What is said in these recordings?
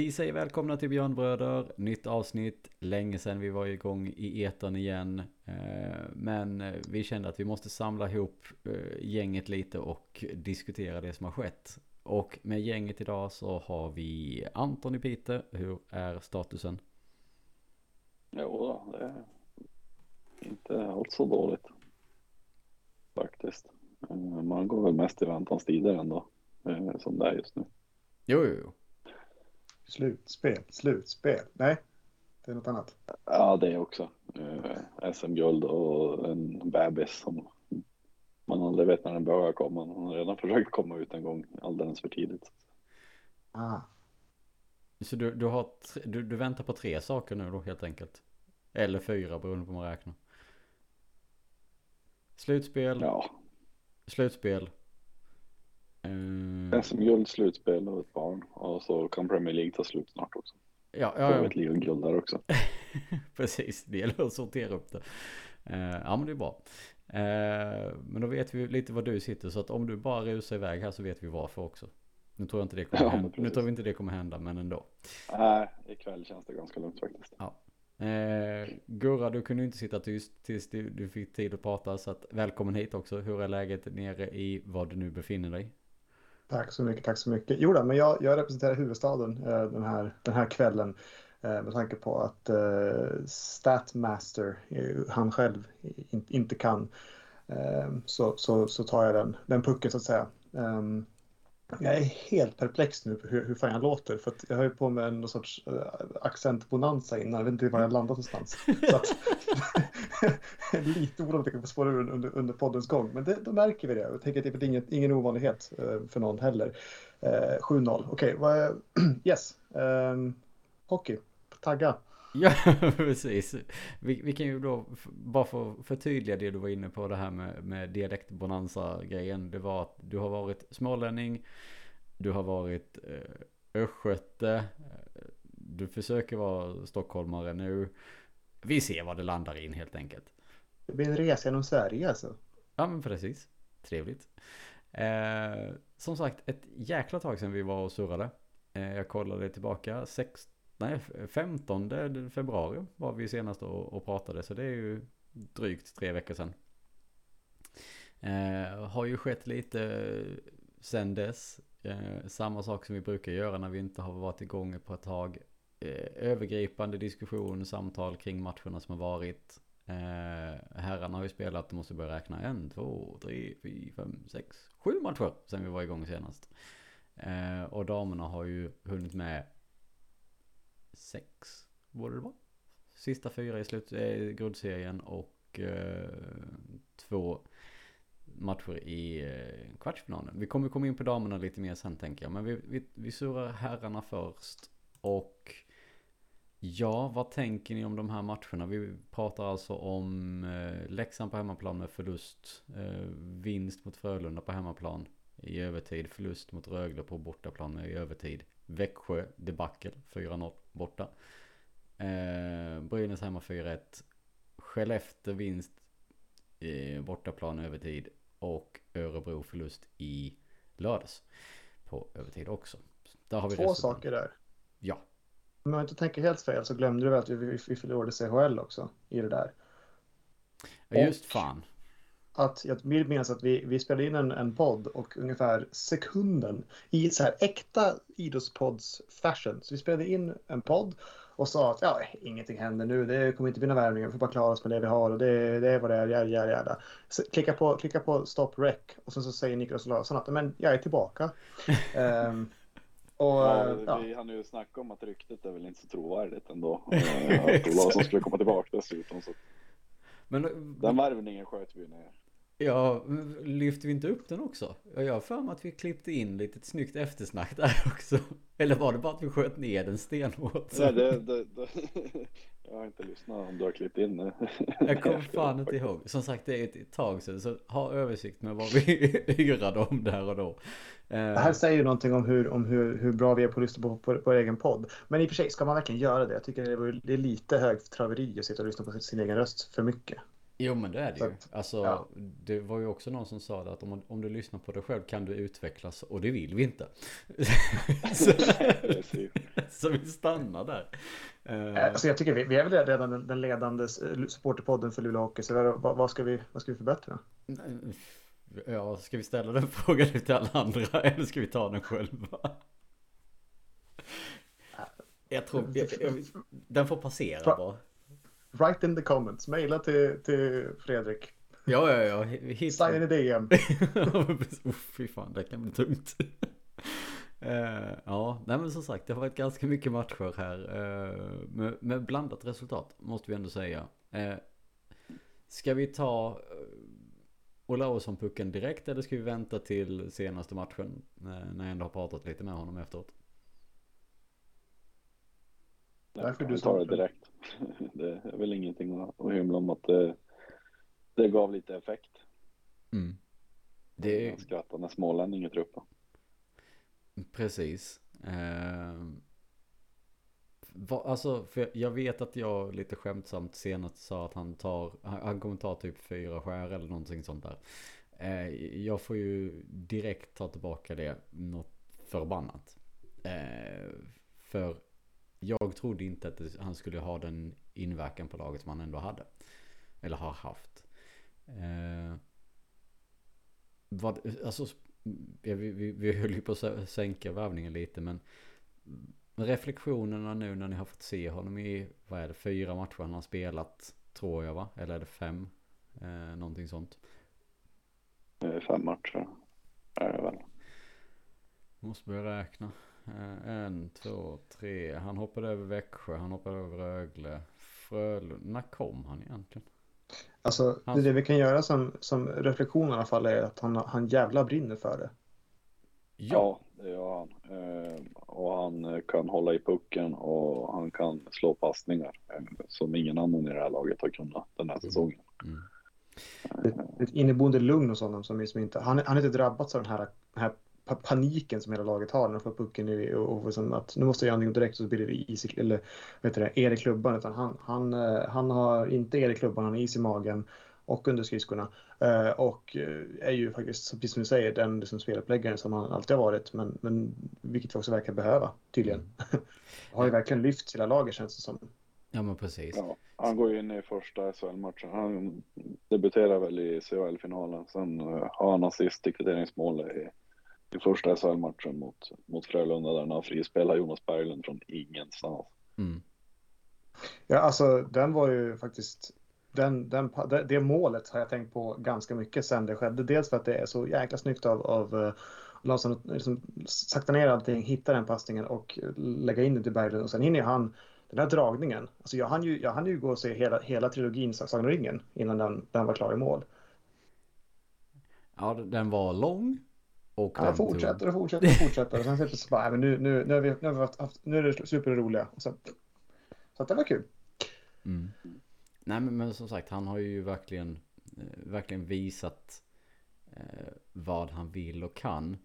Vi säger välkomna till Björnbröder, nytt avsnitt, länge sedan vi var igång i etern igen. Eh, men eh, vi kände att vi måste samla ihop eh, gänget lite och diskutera det som har skett. Och med gänget idag så har vi Anton i Peter, hur är statusen? Jo, det är inte alls så dåligt. Faktiskt. Man går väl mest i väntans tider ändå, som det är just nu. Jo, jo, jo. Slutspel, slutspel. Nej, det är något annat. Ja, det är också. Eh, SM-guld och en bebis som man aldrig vet när den börjar komma. Man har redan försökt komma ut en gång alldeles för tidigt. Ah. Så du, du, har du, du väntar på tre saker nu då helt enkelt? Eller fyra beroende på hur man räknar. Slutspel. Ja. Slutspel. Mm. SM-guld, slutspel och ett barn. Och så kan Premier League ta slut snart också. Ja, ja. Får ett ligaguld där också. Precis, det gäller att sortera upp det. Uh, ja men det är bra. Uh, men då vet vi lite var du sitter. Så att om du bara rusar iväg här så vet vi varför också. Nu tror jag inte det kommer ja, hända. Nu tror vi inte det kommer hända men ändå. Nej, uh, ikväll känns det ganska lugnt faktiskt. Ja. Eh, Gurra, du kunde inte sitta tyst tills du, du, fick tid att prata. Så att välkommen hit också. Hur är läget nere i var du nu befinner dig? Tack så mycket, tack så mycket. Jo då, men jag, jag representerar huvudstaden eh, den, här, den här kvällen eh, med tanke på att eh, Statmaster, eh, han själv, in, inte kan. Eh, så, så, så tar jag den, den pucken så att säga. Ehm, jag är helt perplex nu på hur, hur fan jag låter. För jag har ju på mig en sorts äh, accentbonanza innan. Jag vet inte var jag landat någonstans. Så att, lite orolig att jag få spåra ur under, under poddens gång. Men det, då märker vi det. Jag tänker att det är inget, ingen ovanlighet äh, för någon heller. Eh, äh, 7-0. Okej, okay, yes. Ehm, hockey. Tagga. Ja, precis. Vi, vi, kan ju då, bara för att förtydliga det du var inne på det här med, med dialektbonanza-grejen. Det var att du har varit smålänning, du har varit eh, östgöte, eh, du försöker vara stockholmare nu. Vi ser vad det landar in helt enkelt. Det blir en resa genom Sverige alltså. Ja, men precis. Trevligt. Eh, som sagt, ett jäkla tag sedan vi var och surrade. Eh, jag kollade tillbaka, 16 nej, 15 februari var vi senast och, och pratade. Så det är ju drygt tre veckor sedan. Eh, har ju skett lite sen dess. Eh, samma sak som vi brukar göra när vi inte har varit igång på ett tag. Eh, övergripande diskussion, samtal kring matcherna som har varit. Eh, herrarna har ju spelat, de måste börja räkna en, två, tre, fyra, fem, sex, sju matcher sen vi var igång senast. Eh, och damerna har ju hunnit med sex borde det vara. Sista fyra i slut, eh, grundserien och eh, två matcher i eh, kvartsfinalen. Vi kommer komma in på damerna lite mer sen tänker jag. Men vi, vi, vi surrar herrarna först. Och ja, vad tänker ni om de här matcherna? Vi pratar alltså om eh, Leksand på hemmaplan med förlust. Eh, vinst mot Frölunda på hemmaplan i övertid. Förlust mot Rögle på bortaplan med i övertid. Växjö debacle 4-0 borta. Eh, Brynäs hemma 4-1. Skellefteå vinst eh, bortaplan övertid. Och Örebro förlust i lördags. På övertid också. Där har vi Två resultat. saker där. Ja. Om jag inte tänker helt fel så glömde du väl att vi, vi förlorade CHL också i det där. Ja, just fan att jag minns att vi, vi spelade in en, en podd och ungefär sekunden i så här äkta idrottspodds fashion. Så vi spelade in en podd och sa att ja, ingenting händer nu. Det kommer inte bli några värvningar. Vi får bara klara oss med det vi har och det, det är vad det är. Jära, jära, jära. Så klicka, på, klicka på stop rec och sen så säger Niklas Olausson att men jag är tillbaka. um, och, ja, ja. Vi hann ju snacka om att ryktet är väl inte så trovärdigt ändå. Eh, att Olausson skulle komma tillbaka dessutom. Så. Men, den värvningen sköt vi ner. Ja, lyfte vi inte upp den också? Jag har för mig att vi klippte in lite ett snyggt eftersnack där också. Eller var det bara att vi sköt ner den stenhårt? Nej, det, det, det, jag har inte lyssnat om du har klippt in det. Jag kommer fan inte ihåg. Som sagt, det är ett tag sedan. Så ha översikt med vad vi yrade om där och då. Det här säger ju någonting om hur, om hur, hur bra vi är på att lyssna på, på, på egen podd. Men i och för sig, ska man verkligen göra det? Jag tycker det är, det är lite högt traveri att sitta och lyssna på sin egen röst för mycket. Jo men det är det ju. Att, alltså, ja. Det var ju också någon som sa det att om, om du lyssnar på dig själv kan du utvecklas och det vill vi inte. så, så, vi stannar där. Alltså jag tycker vi, vi är väl redan den, den ledande supporterpodden för Luleå Hockey. Så vad, vad, ska vi, vad ska vi förbättra? Ja, ska vi ställa den frågan till alla andra eller ska vi ta den själva? Jag tror, jag, jag, den får passera bara. Write in the comments, maila till, till Fredrik. Ja, ja, ja. Hit. Sign i DM. oh, fy fan, det kan bli tungt. Uh, ja, nej men som sagt, det har varit ganska mycket matcher här. Uh, med, med, blandat resultat, måste vi ändå säga. Uh, ska vi ta Olausson-pucken direkt eller ska vi vänta till senaste matchen? När jag ändå har pratat lite med honom efteråt. Därför du tar det direkt. Det är väl ingenting att hymla om att det, det gav lite effekt. Mm. Det är... Skrattande smålänning i truppen. Precis. Eh... Va, alltså, för jag vet att jag lite skämtsamt senast sa att han tar, han kommer ta typ fyra skär eller någonting sånt där. Eh, jag får ju direkt ta tillbaka det något förbannat. Eh, för jag trodde inte att han skulle ha den inverkan på laget som han ändå hade. Eller har haft. Eh, vad, alltså, vi, vi, vi höll ju på att sänka värvningen lite men reflektionerna nu när ni har fått se honom i, vad är det, fyra matcher han har spelat, tror jag va? Eller är det fem? Eh, någonting sånt. Fem matcher är det väl. Måste börja räkna. Eh, en, två, tre. Han hoppade över Växjö, han hoppade över Rögle. Frölunda. När kom han egentligen? Alltså han... det vi kan göra som, som reflektion i alla fall är att han, han jävla brinner för det. Ja, det gör han. Eh, och han eh, kan hålla i pucken och han kan slå passningar som ingen annan i det här laget har kunnat den här mm. säsongen. Mm. Ett, ett inneboende lugn hos honom som, som inte, han, han har inte drabbats av den här, den här paniken som hela laget har när de får pucken i, och, och som att nu måste jag göra någonting direkt så blir det is i, eller vet du det, er i klubban utan han, han, eh, han har inte er i klubban, han har is i magen och under skridskorna eh, och eh, är ju faktiskt, precis som du säger, den liksom speluppläggaren som han alltid har varit men, men vilket vi också verkar behöva tydligen. Mm. har ju verkligen lyft hela laget känns det som. Ja men precis. Ja, han går in i första SHL-matchen. Han debuterar väl i CHL-finalen. Sen har han assist i kvitteringsmål i i första SHL-matchen mot, mot Frölunda där han frispelar Jonas Berglund från ingenstans. Mm. Ja, alltså den var ju faktiskt den, den, det målet har jag tänkt på ganska mycket sen det skedde. Dels för att det är så jäkla snyggt av, av uh, Larsson att liksom sakta ner allting, hitta den passningen och lägga in det till Berglund. Och sen hinner han den här dragningen. Alltså jag hann ju, jag hann ju gå och se hela, hela trilogin Sagan och ringen innan den, den var klar i mål. Ja, den var lång. Och han fortsätter och fortsätter och fortsätter. Och sen plötsligt bara, men nu, nu, nu, har vi, nu, har vi haft, nu är det superroliga. Så, så att det var kul. Mm. Nej men, men, som sagt, han har ju verkligen, eh, verkligen visat eh, vad han vill och kan.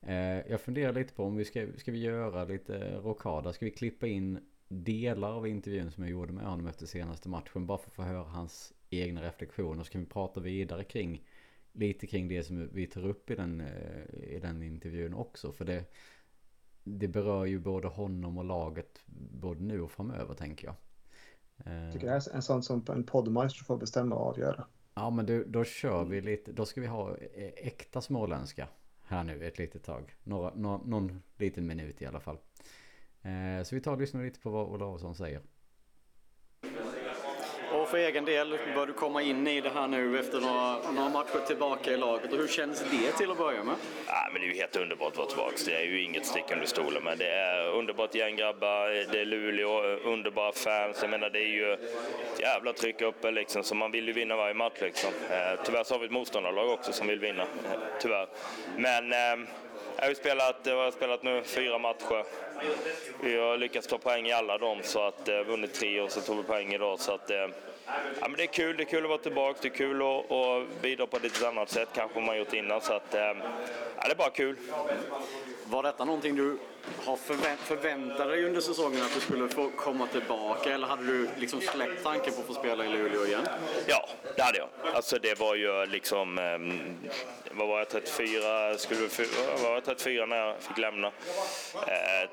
Eh, jag funderar lite på om vi ska, ska vi göra lite rockada. Ska vi klippa in delar av intervjun som jag gjorde med honom efter senaste matchen. Bara för att få höra hans egna reflektioner. Så kan vi prata vidare kring lite kring det som vi tar upp i den, eh, i den intervjun också. För det, det berör ju både honom och laget både nu och framöver tänker jag. Jag tycker det är en sån som en poddmaster får bestämma och avgöra. Ja men då, då kör vi lite, då ska vi ha eh, äkta småländska här nu ett litet tag. Några, någon, någon liten minut i alla fall. Eh, så vi tar och lyssnar lite på vad Olausson säger för egen del bör du komma in i det här nu efter några, några matcher tillbaka i laget. Och hur känns det till att börja med? Ja, men det är ju helt underbart att vara tillbaka. Det är ju inget stick under stolen. Men det är underbart gäng grabbar, det är Luleå, underbara fans. Jag menar det är ju ett jävla tryck uppe liksom. Så man vill ju vinna varje match liksom. Eh, tyvärr så har vi ett motståndarlag också som vill vinna. Eh, tyvärr. Men eh, jag har spelat, jag har spelat nu fyra matcher. Vi har lyckats ta poäng i alla dem, så att vunnit tre och så tog vi poäng idag. Så att, ja, men det är kul, det är kul att vara tillbaka, det är kul att, att bidra på ett lite annat sätt kanske man gjort innan. Så att, eh, ja, det är bara kul. Var detta någonting du har förvä förväntat dig under säsongen att du skulle få komma tillbaka eller hade du liksom släppt tanken på att få spela i Luleå igen? Ja, det hade jag. Alltså det var ju liksom, um, vad var jag, 34, skulle, var jag 34 när jag fick lämna? Eh,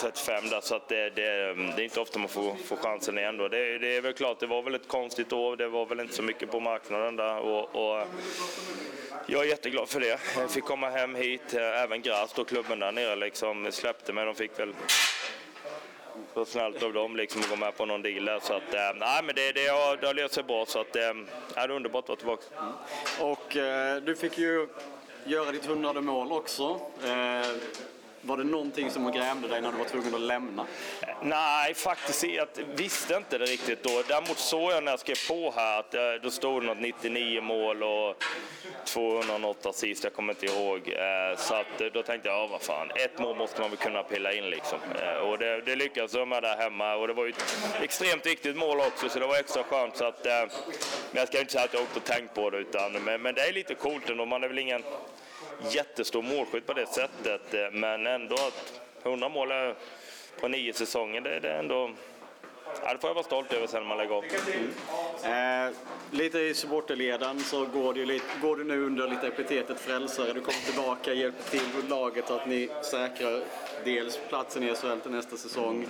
35 där, så att det, det, ehm, det, är inte ofta man får, får chansen igen då. Det, det, är väl klart, det var väl ett konstigt år, det var väl inte så mycket på marknaden där och, och jag är jätteglad för det. Jag fick komma hem hit, eh, även Gräs, då klubben där nere, liksom släppte mig. De fick väl så snällt av dem liksom att gå med på någon deal där. Så att, eh, nej, men det, det, har, det har löst sig bra så att, eh, det är underbart att vara tillbaka. Mm. Och eh, du fick ju göra ditt hundrade mål också. Eh, var det någonting som grämde dig när du var tvungen att lämna? Nej, faktiskt jag visste inte det riktigt då. Däremot såg jag när jag skrev på här att eh, då stod det något 99 mål och 208 assist, jag kommer inte ihåg. Eh, så att eh, då tänkte jag, ja vad fan, ett mål måste man väl kunna pilla in liksom. Och det, det lyckades jag med där hemma och det var ju ett extremt viktigt mål också så det var extra skönt. Så att, men jag ska inte säga att jag åkt och tänkt på det utan, men, men det är lite coolt ändå. Man är väl ingen jättestor målskytt på det sättet. Eh, men ändå att 100 mål på nio säsonger, det, det är ändå... Ja, det får jag vara stolt över sen när man lägger av. Mm. Eh, lite i supporterleden så går du, lite, går du nu under lite epitetet frälsare. Du kommer tillbaka, hjälper till laget så att ni säkrar dels platsen i SHL till nästa säsong.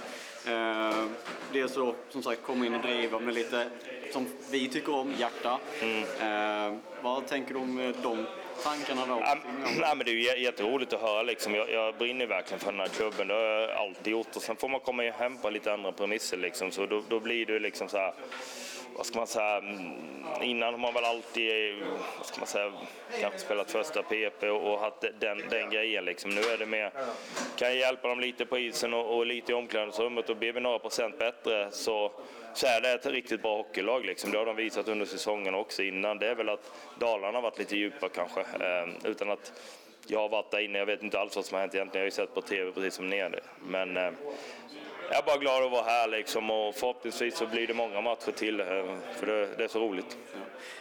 Eh, dels så som sagt komma in och driva med lite som vi tycker om, hjärta. Mm. Eh, vad tänker du om de tankarna då? Ja, nej, men det är jätteroligt att höra. Liksom. Jag, jag brinner verkligen för den här klubben. Det har jag alltid gjort. Och sen får man komma hem på lite andra premisser. Liksom. Så då, då blir det liksom så här vad ska man säga, mm, innan har man väl alltid, vad ska man säga, kanske spelat första PP och, och haft den, den grejen liksom. Nu är det mer, kan jag hjälpa dem lite på isen och, och lite i omklädningsrummet och blir vi några procent bättre så, så är det ett riktigt bra hockeylag liksom. Det har de visat under säsongen också innan. Det är väl att Dalarna har varit lite djupa kanske, eh, utan att jag har varit där inne. Jag vet inte alls vad som har hänt egentligen. Jag har ju sett på TV precis som ni är det. Men eh, jag är bara glad att vara här liksom och förhoppningsvis så blir det många matcher till för det, det, är så roligt.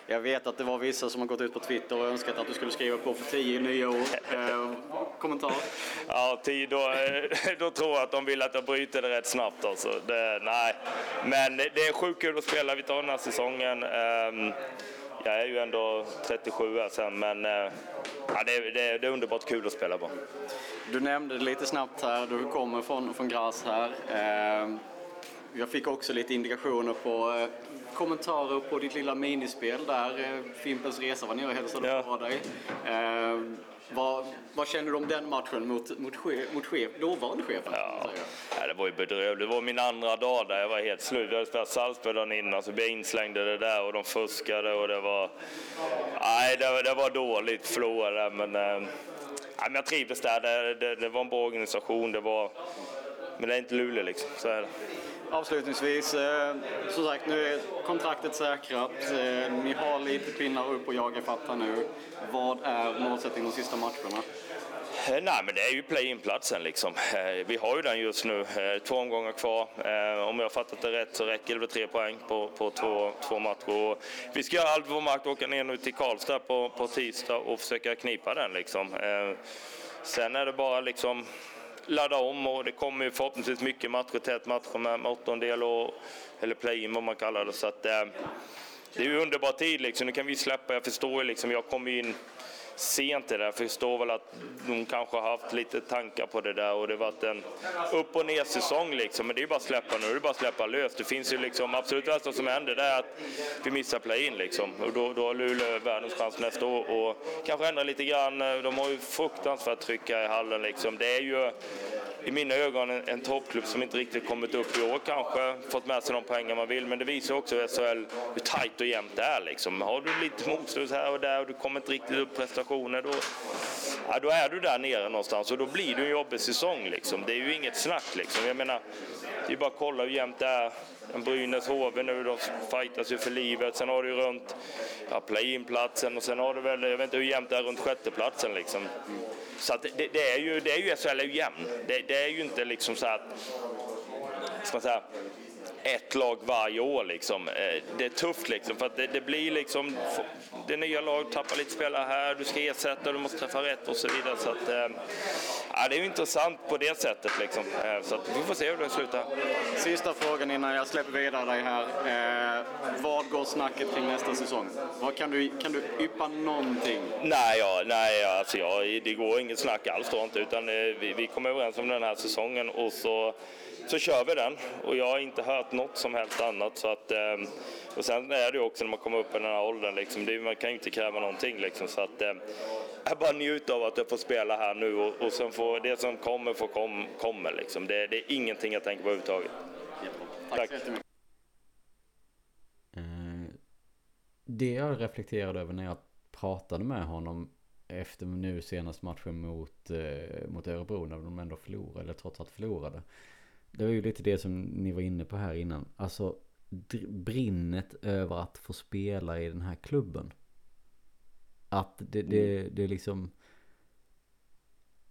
Jag vet att det var vissa som har gått ut på Twitter och önskat att du skulle skriva på för tio nya år. Eh, kommentar? Ja, tio, då, eh, då tror jag att de vill att jag bryter det rätt snabbt. Alltså. Det, nej. Men det är sjukt kul att spela. Vi tar den här säsongen. Eh, jag är ju ändå 37 här sen, men eh, ja, det, det, det är underbart kul att spela på. Du nämnde det lite snabbt här, du kommer från, från Gras här. Eh, jag fick också lite indikationer på eh, kommentarer på ditt lilla minispel där. Eh, Fimpens Resa var nere och hälsade ja. på dig. Eh, vad, vad känner du om den matchen mot, mot, chef, mot chef, dåvarande chefen? Ja. ja, det var ju bedrövligt. Det var min andra dag där. Jag var helt slut. Jag hade spelat Salzburg dagen innan, så blev jag inslängd i det där och de fuskade och det var... Nej, det, det var dåligt förlorade men... Eh, ja, men jag trivdes där. Det, det, det, var en bra organisation. Det var, men det är inte Luleå liksom. Så är det. Avslutningsvis, eh, som sagt nu är kontraktet säkrat. Eh, ni har lite pinnar upp och jaga fattar nu. Vad är målsättningen de sista matcherna? Nej, men det är ju play-in-platsen liksom. Eh, vi har ju den just nu, eh, två omgångar kvar. Eh, om jag har fattat det rätt så räcker det väl tre poäng på, på två, två matcher. Vi ska göra allt vår makt åka ner nu till Karlstad på, på tisdag och försöka knipa den liksom. Sen är det bara liksom ladda om och det kommer ju förhoppningsvis mycket matcher, tät matcher med åttondel och, eller play-in vad man kallar det. Så att, det är ju underbar tid liksom. Nu kan vi släppa, jag förstår ju liksom, jag kommer in sent i det. Jag förstår väl att de kanske har haft lite tankar på det där och det har varit en upp och ner säsong liksom. Men det är bara att släppa nu, det är bara att släppa löst. Det finns ju liksom absolut värsta som händer det är att vi missar play-in liksom. Och då, då har Luleå världens chans nästa år och kanske ändra lite grann. De har ju fruktansvärt trycka i hallen liksom. Det är ju i mina ögon en, en toppklubb som inte riktigt kommit upp i år kanske, fått med sig de poäng man vill. Men det visar också SHL hur tajt och jämnt det är. Liksom. Har du lite motstånd här och där och du kommer inte riktigt upp prestationer, då, ja, då är du där nere någonstans och då blir det en jobbig säsong. Liksom. Det är ju inget snack. Liksom. Jag menar, det är bara att kolla hur jämnt det är. Brynäs HV nu, de fightas ju för livet. Sen har du ju runt ja, play-in-platsen och sen har du väl, jag vet inte hur jämnt det är runt sjätteplatsen liksom. Så det, det, är ju, det är ju, SHL är ju jämn. Det, det, är ju inte liksom så att, ska man säga, ett lag varje år liksom. Eh, det är tufft liksom för det, det blir liksom, det nya lag tappar lite spelare här, du ska ersätta, du måste träffa rätt och så vidare. Så att, ja, det är ju intressant på det sättet liksom. Eh, så att vi får se hur det slutar. Sista frågan innan jag släpper vidare dig här. Eh, vad går snacket kring nästa säsong? Vad kan, du, kan du yppa någonting? Nej, ja, nej alltså, ja, det går inget snack alls då inte, utan eh, vi, vi kommer överens om den här säsongen och så så kör vi den. Och jag har inte hört något som helst annat. Så att, eh, och sen är det ju också när man kommer upp i den här åldern, liksom, det, man kan ju inte kräva någonting. Liksom, så att, eh, jag bara njuter av att jag får spela här nu och, och sen får det som kommer får kom, kommer. Liksom. Det, det, är ingenting jag tänker på överhuvudtaget. Tack, Tack. Eh, det jag reflekterade över när jag pratade med honom efter nu senast matchen mot, eh, mot Örebro när de ändå förlorade, eller trots att förlorade. Det var ju lite det som ni var inne på här innan. Alltså brinnet över att få spela i den här klubben. Att det, det, mm. det är liksom...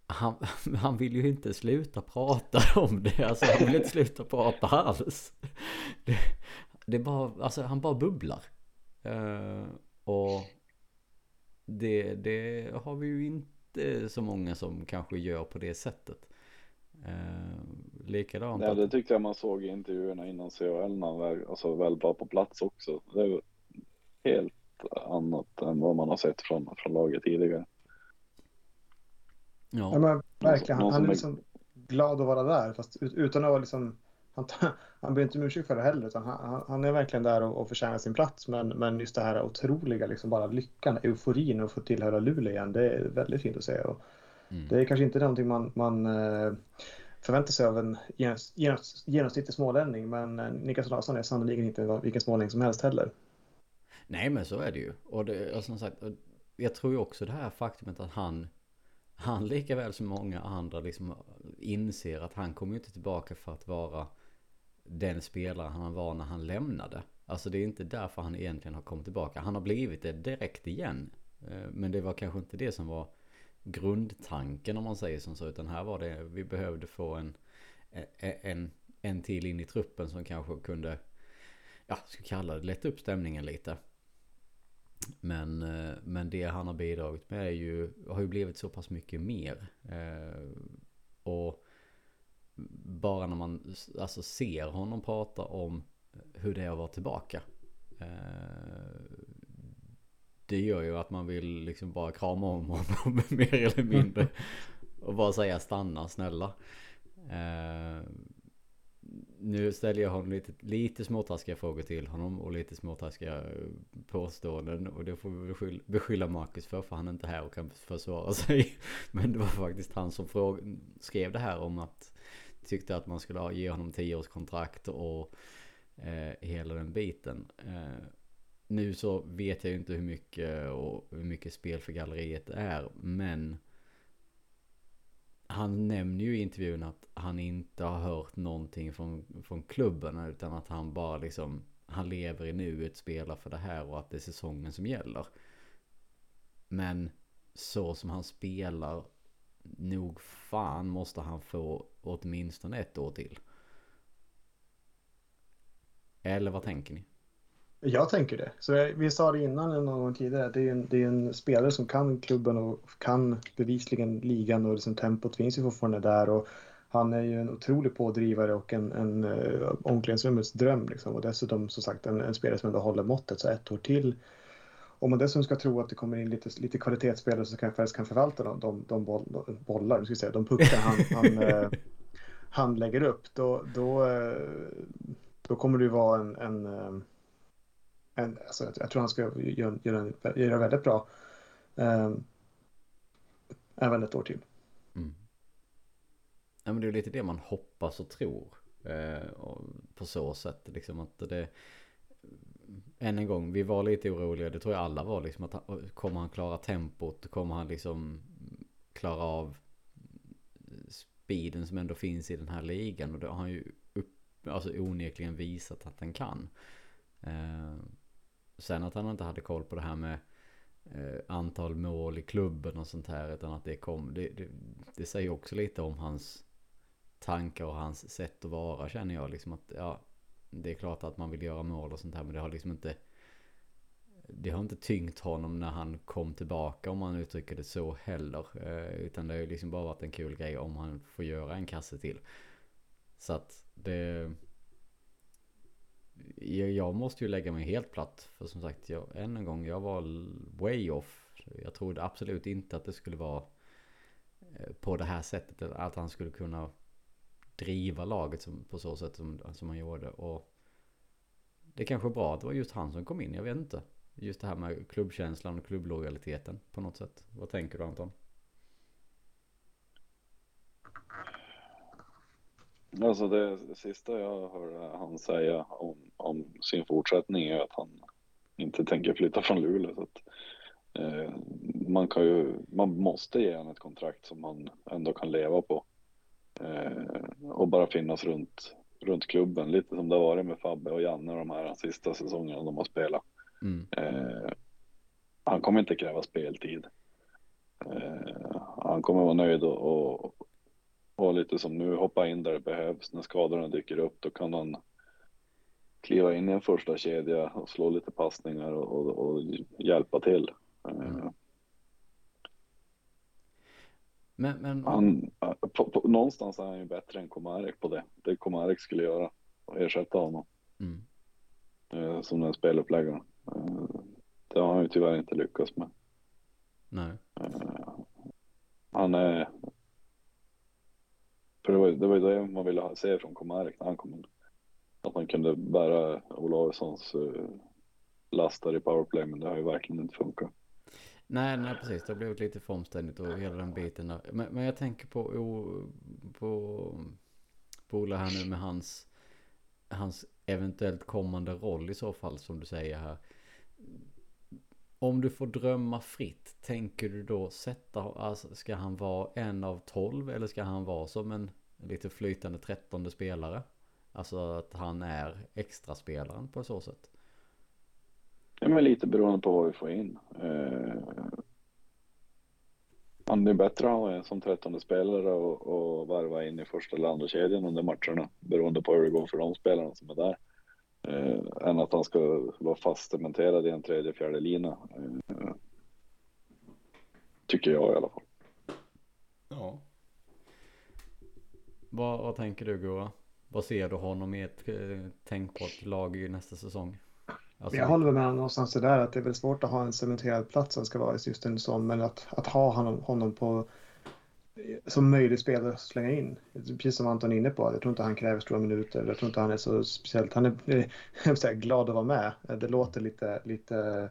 Han, han vill ju inte sluta prata om det. Alltså han vill inte sluta prata alls. Det, det är bara, alltså han bara bubblar. Uh, och det, det har vi ju inte så många som kanske gör på det sättet. Eh, likadant. Ja, det tyckte jag man såg i intervjuerna innan CHL när han väl, alltså väl var på plats också. Det är helt annat än vad man har sett från, från laget tidigare. Ja, ja men verkligen. Han, han är liksom glad att vara där fast utan att vara liksom han, han ber inte om ursäkt för det heller utan han, han är verkligen där och, och förtjänar sin plats men, men just det här otroliga liksom bara lyckan, euforin att få tillhöra Luleå igen det är väldigt fint att se. Och, Mm. Det är kanske inte någonting man, man eh, Förvänta sig av en genomsnittlig smålänning men eh, Niklas Larsson är sannolikt inte vilken smålänning som helst heller. Nej men så är det ju. Och, det, och som sagt, jag tror ju också det här faktumet att han han lika väl som många andra liksom inser att han kommer ju inte tillbaka för att vara den spelare han var när han lämnade. Alltså det är inte därför han egentligen har kommit tillbaka. Han har blivit det direkt igen. Eh, men det var kanske inte det som var grundtanken om man säger som så. Utan här var det, vi behövde få en, e, e, en, en till in i truppen som kanske kunde, ja, ska kalla det, lätta upp stämningen lite. Men, eh, men det han har bidragit med är ju, har ju blivit så pass mycket mer. Eh, och bara när man alltså ser honom prata om hur det är att vara tillbaka. Eh, Eh, det gör ju att man vill liksom bara krama om honom mer eller mindre. Och bara säga stanna snälla. Uh, nu ställer jag honom lite, lite småtaskiga frågor till honom och lite småtaskiga påståenden. Och det får vi beskylla, beskylla Marcus för, för han är inte här och kan försvara sig. Men det var faktiskt han som fråg, skrev det här om att tyckte att man skulle ge honom tio års kontrakt och eh, hela den biten. Eh, nu så vet jag ju inte hur mycket och hur mycket spel för galleriet är. Men han nämner ju i intervjun att han inte har hört någonting från, från klubben. Utan att han bara liksom, han lever i nuet, spelar för det här och att det är säsongen som gäller. Men så som han spelar, nog fan måste han få åtminstone ett år till. Eller vad tänker ni? Jag tänker det. Så vi sa det innan någon gång tidigare. Det är, en, det är en spelare som kan klubben och kan bevisligen ligan och liksom tempot finns ju fortfarande där. Och han är ju en otrolig pådrivare och en, en uh, omklädningsrummets dröm. Liksom. Och dessutom som sagt en, en, spelare som ändå håller måttet så ett år till. Om man dessutom ska tro att det kommer in lite, lite kvalitetsspelare som kan, kan förvalta de, de, de boll, bollar, nu ska säga, de puckar han, han, uh, han lägger upp. Då, då, uh, då kommer det ju vara en, en en, alltså, jag tror han ska göra, göra, göra väldigt bra. Eh, även ett år till. Mm. Ja men det är lite det man hoppas och tror. Eh, och på så sätt liksom att det... Än en gång, vi var lite oroliga, det tror jag alla var liksom att kommer han klara tempot? Kommer han liksom klara av speeden som ändå finns i den här ligan? Och det har han ju upp, alltså onekligen visat att han kan. Eh, Sen att han inte hade koll på det här med eh, antal mål i klubben och sånt här. Utan att det kom. Det, det, det, säger också lite om hans tankar och hans sätt att vara känner jag. Liksom att ja, det är klart att man vill göra mål och sånt här. Men det har liksom inte det har inte tyngt honom när han kom tillbaka om man uttrycker det så heller. Eh, utan det har ju liksom bara varit en kul grej om han får göra en kasse till. Så att det... Jag måste ju lägga mig helt platt. För som sagt, jag, än en gång, jag var way off. Jag trodde absolut inte att det skulle vara eh, på det här sättet. Att han skulle kunna driva laget som, på så sätt som, som han gjorde. Och det kanske är bra att det var just han som kom in, jag vet inte. Just det här med klubbkänslan och klubblojaliteten på något sätt. Vad tänker du Anton? Alltså det, det sista jag hörde han säga om, om, sin fortsättning är att han inte tänker flytta från Luleå. Så att, eh, man, kan ju, man måste ge honom ett kontrakt som man ändå kan leva på. Eh, och bara finnas runt, runt klubben, lite som det har varit med Fabbe och Janne de här sista säsongerna de har spelat. Mm. Eh, han kommer inte kräva speltid. Eh, han kommer vara nöjd och, och, och, lite som nu hoppa in där det behövs. När skadorna dyker upp då kan han kliva in i en första kedja och slå lite passningar och, och, och hjälpa till. Eh, mm. Men, men... Han, på, på, någonstans är han ju bättre än Komarek på det. Det Komarek skulle göra och ersätta honom. Mm. Eh, som den speluppläggaren. Eh, det har han ju tyvärr inte lyckats med. Nej. Eh, han är... För det var, det var ju det man ville se från Komarek när han kom in. Att man kunde bära Olausssons eh, lastar i powerplay, men det har ju verkligen inte funkat. Nej, nej precis. Det har blivit lite för omständigt och hela den biten. Men, men jag tänker på, på, på Ola här nu med hans, hans eventuellt kommande roll i så fall som du säger här. Om du får drömma fritt, tänker du då sätta, alltså, ska han vara en av tolv eller ska han vara som en lite flytande trettonde spelare? Alltså att han är extra spelaren på så sätt. Ja, men lite beroende på vad vi får in. Eh, det är bättre att ha en som trettonde spelare och, och varva in i första eller andra kedjan under matcherna beroende på hur det går för de spelarna som är där. Eh, än att han ska vara fast cementerad i en tredje, fjärde lina. Eh, tycker jag i alla fall. Ja. Vad, vad tänker du Gura? Vad ser du honom i ett eh, tänkbart lag i nästa säsong? Alltså... Jag håller med någonstans där att det är väl svårt att ha en cementerad plats som ska vara just en sån, men att, att ha honom, honom på som möjlig spelare att slänga in. Precis som Anton är inne på, jag tror inte han kräver stora minuter. Jag tror inte han är så speciellt, han är, är glad att vara med. Det låter lite, lite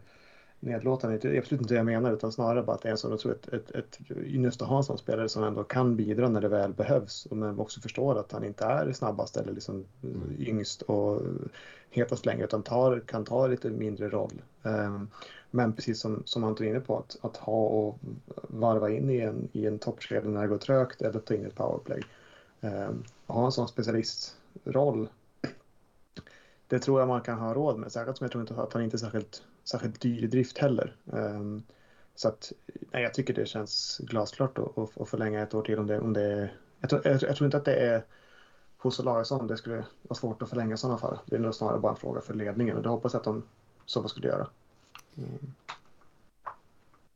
nedlåtande. Det är absolut inte det jag menar utan snarare bara att det är en sån, jag ett, ett, ett, just att ha en sån spelare som ändå kan bidra när det väl behövs. Men också förstår att han inte är snabbast eller liksom mm. yngst och hetast längre utan tar, kan ta lite mindre roll. Um, men precis som, som Anton är inne på, att, att ha och varva in i en, i en toppkedja när det går trögt eller ta in ett powerplay. Eh, ha en sån specialistroll det tror jag man kan ha råd med. Särskilt som jag tror inte att han inte är särskilt, särskilt dyr i drift heller. Eh, så att, nej, jag tycker det känns glasklart att, att, att förlänga ett år till om det, om det jag tror, jag, jag tror inte att det är hos Olausson det skulle vara svårt att förlänga sådana fall. Det är nog snarare bara en fråga för ledningen och det hoppas jag att de så skulle göra. Mm.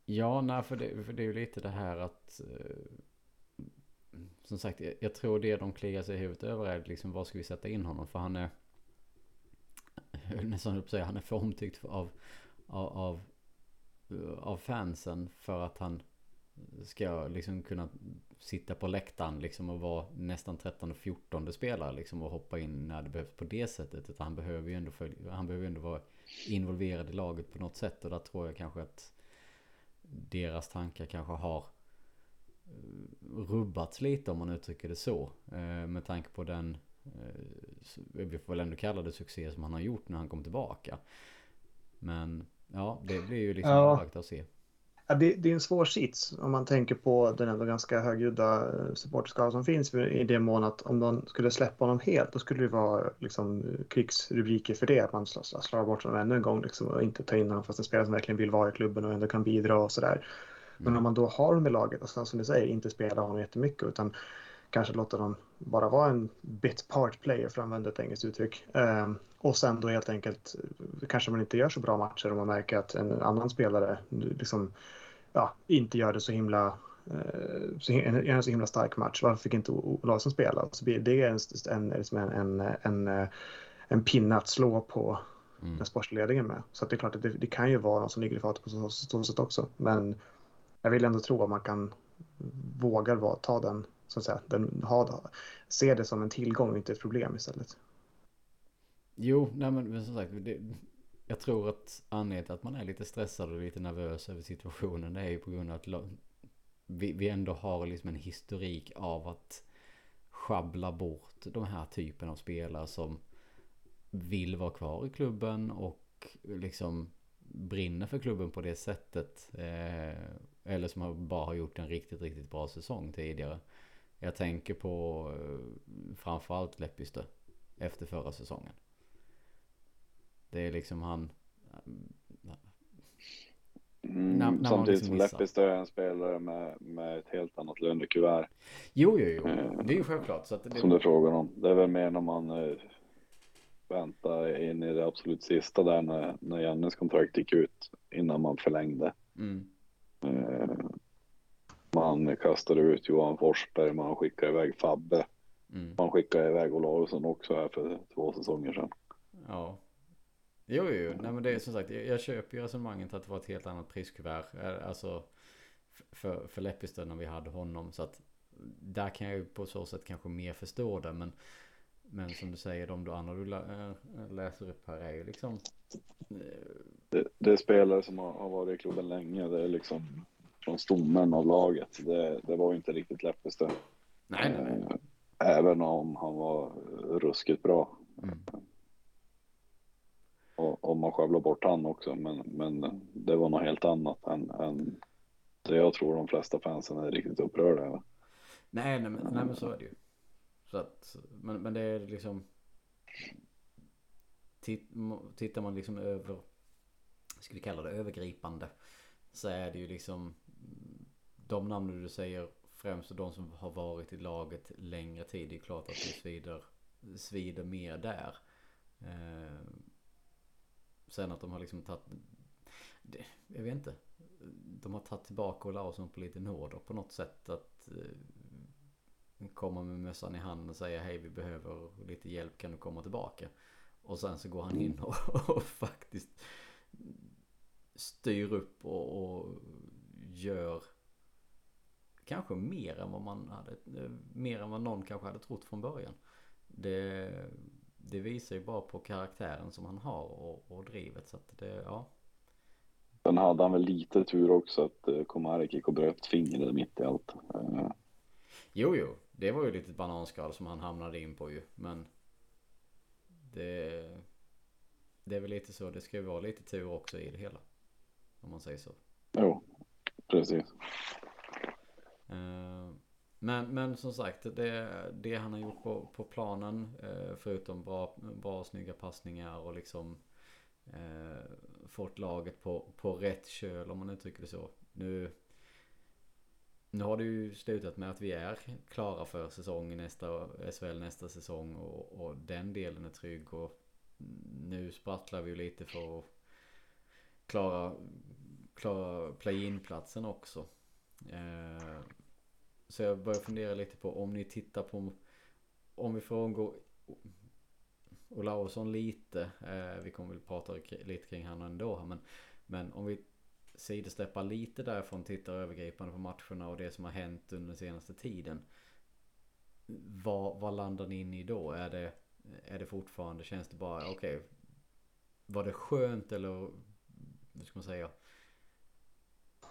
Ja, nej, för det, för det är ju lite det här att eh, som sagt, jag, jag, tror det de kliar sig i huvudet över är liksom var ska vi sätta in honom? För han är nästan upp säga, han är för omtyckt av, av, av, av fansen för att han ska liksom kunna sitta på läktaren liksom och vara nästan 13 och 14 spelare liksom och hoppa in när det behövs på det sättet. Utan han behöver ju ändå, följa, han behöver ändå vara involverad i laget på något sätt och där tror jag kanske att deras tankar kanske har eh, rubbats lite om man uttrycker det så. Eh, med tanke på den Eh, vi får väl ändå kalla det succé som han har gjort när han kom tillbaka. Men ja, det blir ju liksom ja. att se. Ja, det, det, är en svår sits om man tänker på den ändå ganska högljudda eh, supporterskara som finns i det mån att om de skulle släppa honom helt då skulle det vara liksom, krigsrubriker för det. Att man slår, slår bort honom ännu en gång liksom, och inte ta in honom fast en spelare som verkligen vill vara i klubben och ändå kan bidra och sådär. Men mm. om man då har honom i laget och sen som du säger inte spelar honom jättemycket utan kanske låta dem bara vara en bit part player för att använda ett engelskt uttryck. Eh, och sen då helt enkelt kanske man inte gör så bra matcher om man märker att en annan spelare liksom, ja, inte gör det så himla eh, så, en, en så himla stark match. Varför fick inte Olausson spela? Så det är en, en, liksom en, en, en, en pinne att slå på mm. den sportsliga ledningen med. Så det är klart att det, det, kan ju vara någon som ligger i fatet på så, så sätt också. Men jag vill ändå tro att man kan våga ta den, så att säga, den, har, ser det som en tillgång och inte ett problem istället. Jo, nej men som sagt, det, jag tror att anledningen till att man är lite stressad och lite nervös över situationen det är ju på grund av att vi, vi ändå har liksom en historik av att schabbla bort de här typen av spelare som vill vara kvar i klubben och liksom brinner för klubben på det sättet. Eh, eller som bara har gjort en riktigt, riktigt bra säsong tidigare. Jag tänker på eh, framförallt Leppistö efter förra säsongen. Det är liksom han... Mm, när, när samtidigt liksom som Leppistö är en spelare med, med ett helt annat lönekuvert. Jo, jo, jo. Eh, det är ju självklart. Så att det... Som du frågar om. Det är väl mer när man eh, väntar in i det absolut sista där när, när Jannes kontrakt gick ut innan man förlängde. Mm. Eh, man kastade ut Johan Forsberg, man skickade iväg Fabbe. Mm. Man skickade iväg Olausson också här för två säsonger sedan. Ja. Jo, jo, nej men det är som sagt, jag, jag köper ju resonemanget att det var ett helt annat priskuvert. Eh, alltså för, för Leppestad när vi hade honom. Så att där kan jag ju på så sätt kanske mer förstå det. Men, men som du säger, de du andra du äh, läser upp här är ju liksom. Äh, det, det, är spelare som har, har varit i klubben länge. Det är liksom från stommen av laget. Det, det var ju inte riktigt Leppestad. Nej, nej, nej. Även om han var ruskigt bra. Mm. Och, och man skövlar bort han också, men, men det var något helt annat än, än det jag tror de flesta fansen är riktigt upprörda över. Nej, nej, men, nej, men så är det ju. Så att, men, men det är liksom Tittar man liksom över Ska vi kalla det övergripande Så är det ju liksom de namnen du säger Främst de som har varit i laget längre tid Det är klart att det svider Svider mer där. Eh, Sen att de har liksom tagit det, Jag vet inte. De har tagit tillbaka Olausson på lite nåder på något sätt att eh, Komma med mössan i handen och säga hej vi behöver lite hjälp kan du komma tillbaka? Och sen så går han in och, och faktiskt Styr upp och, och gör Kanske mer än vad man hade eh, Mer än vad någon kanske hade trott från början Det det visar ju bara på karaktären som han har och, och drivet så att det, ja. Sen hade han väl lite tur också att uh, Komarek gick och bröt fingret mitt i allt. Uh. Jo, jo, det var ju lite bananskal som han hamnade in på ju, men det, det är väl lite så, det ska ju vara lite tur också i det hela. Om man säger så. Jo, precis. Eh, men, men som sagt, det, det han har gjort på, på planen, eh, förutom bra, bra snygga passningar och liksom eh, fått laget på, på rätt köl om man uttrycker det så. Nu, nu har det ju slutat med att vi är klara för säsongen, nästa, SHL nästa säsong och, och den delen är trygg och nu sprattlar vi ju lite för att klara, klara play-in-platsen också. Eh, så jag börjar fundera lite på om ni tittar på Om vi frångår Olausson lite eh, Vi kommer väl prata lite kring honom ändå men Men om vi sidosteppar lite därifrån Tittar övergripande på matcherna och det som har hänt under den senaste tiden Vad, vad landar ni in i då? Är det Är det fortfarande, känns det bara okej okay, Var det skönt eller Hur ska man säga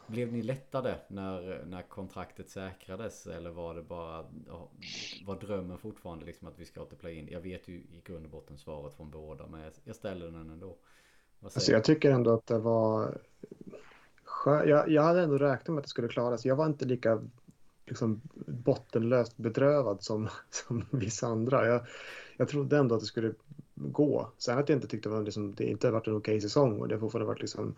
blev ni lättade när, när kontraktet säkrades eller var det bara Var drömmen fortfarande liksom att vi ska till play-in? Jag vet ju i grund och botten svaret från båda men jag ställer den ändå. Alltså jag tycker ändå att det var jag, jag hade ändå räknat med att det skulle klaras. Jag var inte lika liksom, bottenlöst bedrövad som, som vissa andra. Jag, jag trodde ändå att det skulle gå. Sen att jag inte tyckte att liksom, det inte varit en okej säsong och det har fortfarande varit liksom,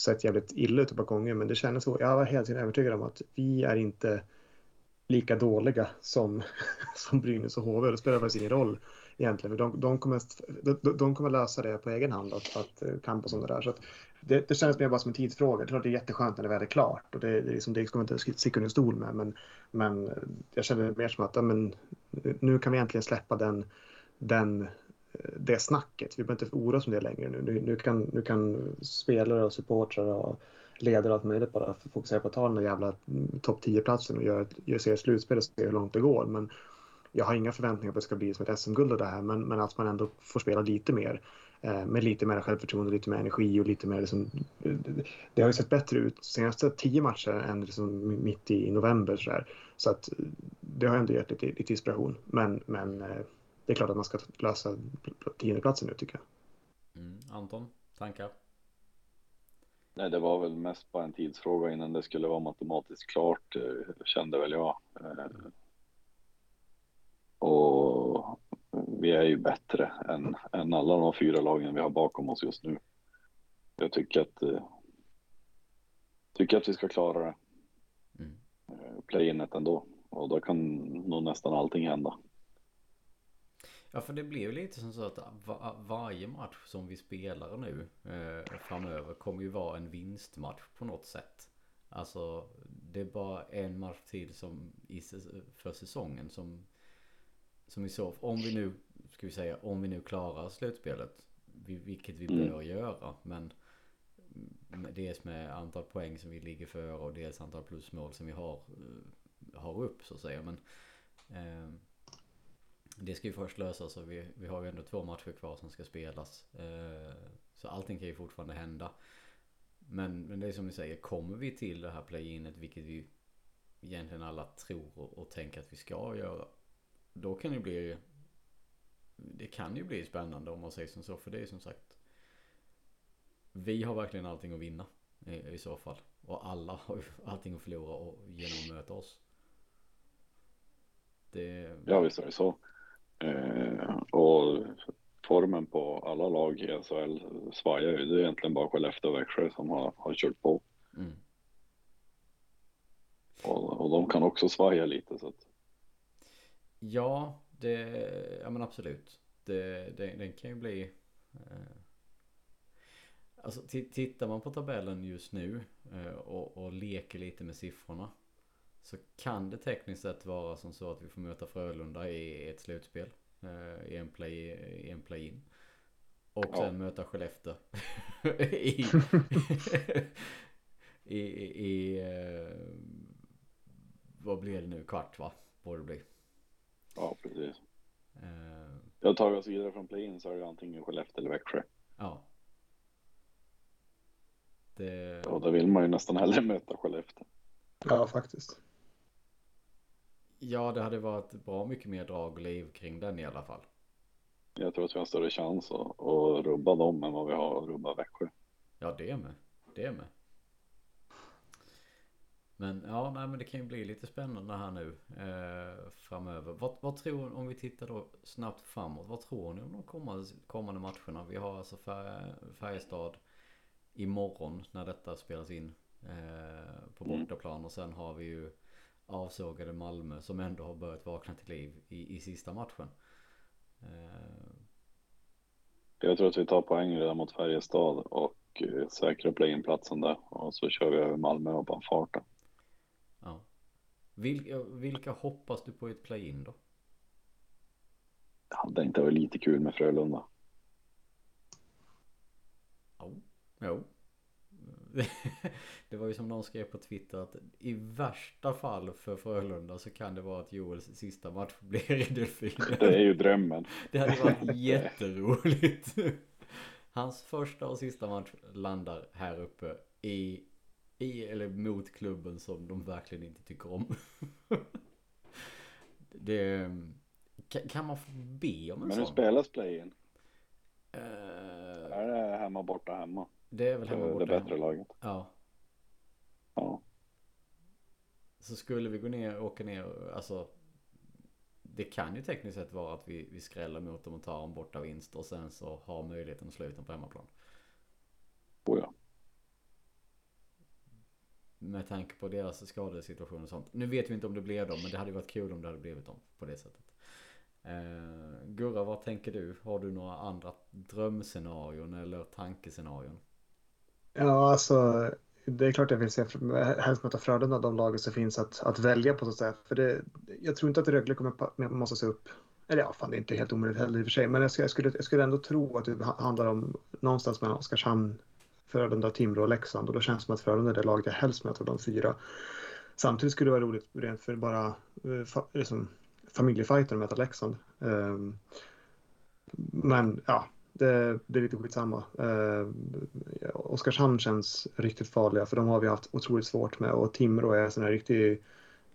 sett jävligt illa ut ett par gånger. Men det kändes så. Jag var helt övertygad om att vi är inte lika dåliga som, som Brynäs och HV. Det spelar faktiskt ingen roll egentligen. De, de, kommer, de, de kommer lösa det på egen hand att, att kampa som det där. Så att det, det känns mer bara som en tidsfråga. Det är, det är jätteskönt när det väl är klart och det, det, liksom, det ska man inte sticka under stol med. Men, men jag känner mer som att ja, men, nu kan vi äntligen släppa den, den Eh, det snacket. Vi behöver inte oroa oss om det längre nu. Nu, nu, kan, nu kan spelare och supportrar och ledare och allt möjligt bara fokusera på att ta den där jävla mm, topp 10-platsen och göra, göra ett slutspel och se hur långt det går. Men jag har inga förväntningar på att det ska bli som ett SM-guld det här, men, men att man ändå får spela lite mer eh, med lite mer självförtroende, lite mer energi och lite mer liksom, eh, det har ju sett bättre ut senaste tio matcher än liksom mitt i november så, där. så att eh, det har ändå gett lite, lite inspiration. Men, men eh, det är klart att man ska lösa tiondeplatsen nu tycker jag. Mm. Anton, tankar? Nej, det var väl mest bara en tidsfråga innan det skulle vara matematiskt klart, eh, kände väl jag. Eh, och vi är ju bättre än, än alla de fyra lagen vi har bakom oss just nu. Jag tycker att, eh, tycker att vi ska klara det. Mm. Play-inet ändå. Och då kan nog nästan allting hända. Ja för det blir ju lite som så att va varje match som vi spelar nu eh, framöver kommer ju vara en vinstmatch på något sätt. Alltså det är bara en match till som i, för säsongen som som i så om vi nu ska vi säga om vi nu klarar slutspelet vilket vi mm. bör göra men dels med antal poäng som vi ligger för och dels antal plusmål som vi har eh, har upp så att säga men eh, det ska ju först lösas och vi, vi har ju ändå två matcher kvar som ska spelas. Eh, så allting kan ju fortfarande hända. Men, men det är som ni säger, kommer vi till det här play-inet, vilket vi egentligen alla tror och, och tänker att vi ska göra. Då kan det bli Det kan ju bli spännande om man säger som så, för det är som sagt Vi har verkligen allting att vinna i, i så fall. Och alla har ju allting att förlora och genom att möta oss. Det... Ja visst är det så. Eh, och formen på alla lag i SHL svajar ju. Det är egentligen bara Skellefteå och Växjö som har, har kört på. Mm. Och, och de kan också svaja lite så att. Ja, det, ja men absolut. Det, det, den kan ju bli eh, Alltså tittar man på tabellen just nu eh, och, och leker lite med siffrorna så kan det tekniskt sett vara som så att vi får möta Frölunda i ett slutspel. Eh, I en play, i en play-in. Och ja. sen möta Skellefteå. I, i, i, i uh, vad blir det nu? Kvart va? Borde det bli. Ja, precis. Uh, jag tar oss vidare från play-in så är det antingen Skellefteå eller Växjö. Ja. Det... Ja, då vill man ju nästan hellre möta Skellefteå. Ja, faktiskt. Ja, det hade varit bra mycket mer drag och liv kring den i alla fall. Jag tror att vi har större chans att, att rubba dem än vad vi har att rubba Växjö. Ja, det med. Det med. Men ja, nej, men det kan ju bli lite spännande här nu eh, framöver. Vad, vad tror om vi tittar då snabbt framåt. Vad tror ni om de kommande, kommande matcherna? Vi har alltså Färjestad imorgon när detta spelas in eh, på mm. bortaplan och sen har vi ju avsågade Malmö som ändå har börjat vakna till liv i, i sista matchen. Eh, jag tror att vi tar poäng redan mot Färjestad och eh, säkrar play-in-platsen där och så kör vi över Malmö och bara farten. Ja. Vilka, vilka hoppas du på i ett play-in då? Jag hade inte varit lite kul med Frölunda. Jo, jo. det var ju som någon skrev på Twitter att i värsta fall för Frölunda så kan det vara att Joels sista match blir i Delfinen. Det är ju drömmen. Det hade varit jätteroligt. Hans första och sista match landar här uppe i, i eller mot klubben som de verkligen inte tycker om. Det, kan, man få be om en Men sån? Men hur spelas play-in? Uh, är det hemma borta hemma? Det är väl hemma borta. Det bättre laget. Ja. Ja. Så skulle vi gå ner och åka ner, alltså. Det kan ju tekniskt sett vara att vi, vi skräller mot dem och tar en borta vinst och sen så har möjligheten att slå ut dem på hemmaplan. Oh ja. Med tanke på deras skadesituation och sånt. Nu vet vi inte om det blev dem, men det hade varit kul om det hade blivit dem på det sättet. Eh, Gurra, vad tänker du? Har du några andra drömscenarion eller tankescenarion? Ja, alltså det är klart jag vill se helst möta Frölunda de lagen som finns att, att välja på så att säga. För det, jag tror inte att Rögle kommer måste se upp. Eller ja, fan det är inte helt omöjligt heller i och för sig. Men jag, jag, skulle, jag skulle ändå tro att det handlar om någonstans mellan Oskarshamn, Frölunda, Timrå och Leksand. Och då känns det som att Frölunda är det laget jag helst möter av de fyra. Samtidigt skulle det vara roligt rent för bara eh, liksom, familjefajten att möta Leksand. Um, men ja, det, det är lite skitsamma. Eh, Oskarshamn känns riktigt farliga för de har vi haft otroligt svårt med och Timrå är sån här riktig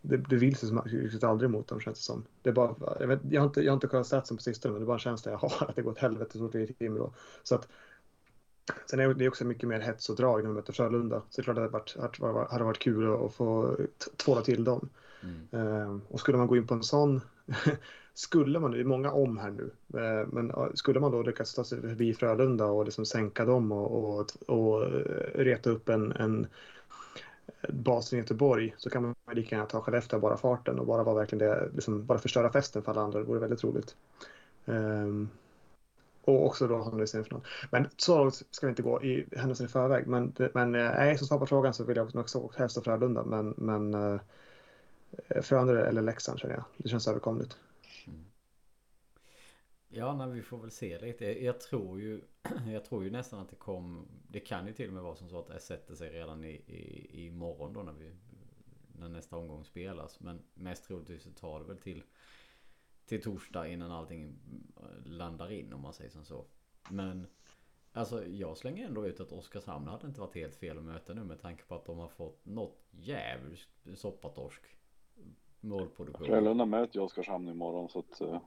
det, det vill sig riktigt aldrig mot dem känns det som. Det är bara, jag, vet, jag, har inte, jag har inte kollat statsen på sistone men det är bara en känsla jag har att det går åt helvete så fort det är Timrå. Så att, sen är det också mycket mer hets och drag när vi möter Frölunda. Så det är klart att det hade varit, hade varit kul att få tvåla till dem. Mm. Uh, och skulle man gå in på en sån skulle man, det är många om här nu, eh, men skulle man då lyckas ta sig förbi Frölunda och liksom sänka dem och, och, och eh, reta upp en, en basen i Göteborg så kan man lika gärna ta Skellefteå bara farten och bara vara verkligen det, liksom bara förstöra festen för alla andra. Det vore väldigt roligt. Um, och också då hamna i semifinal. Men så långt ska vi inte gå i händelsen i förväg. Men, men eh, nej, som svar på frågan så vill jag också helst Frölunda. Men, men uh, Frölunda eller Leksand känner jag. Det känns överkomligt. Ja, nej, vi får väl se lite. Jag tror ju, jag tror ju nästan att det kom, det kan ju till och med vara som så att det sätter sig redan i, i, i morgon då när vi, när nästa omgång spelas. Men mest troligtvis så tar det väl till, till torsdag innan allting eh, landar in om man säger som så. Men Alltså jag slänger ändå ut att Oskarshamn hade inte varit helt fel att möta nu med tanke på att de har fått något jävligt soppatorsk målproduktion. Frölunda möter ju Oskarshamn imorgon så att eh,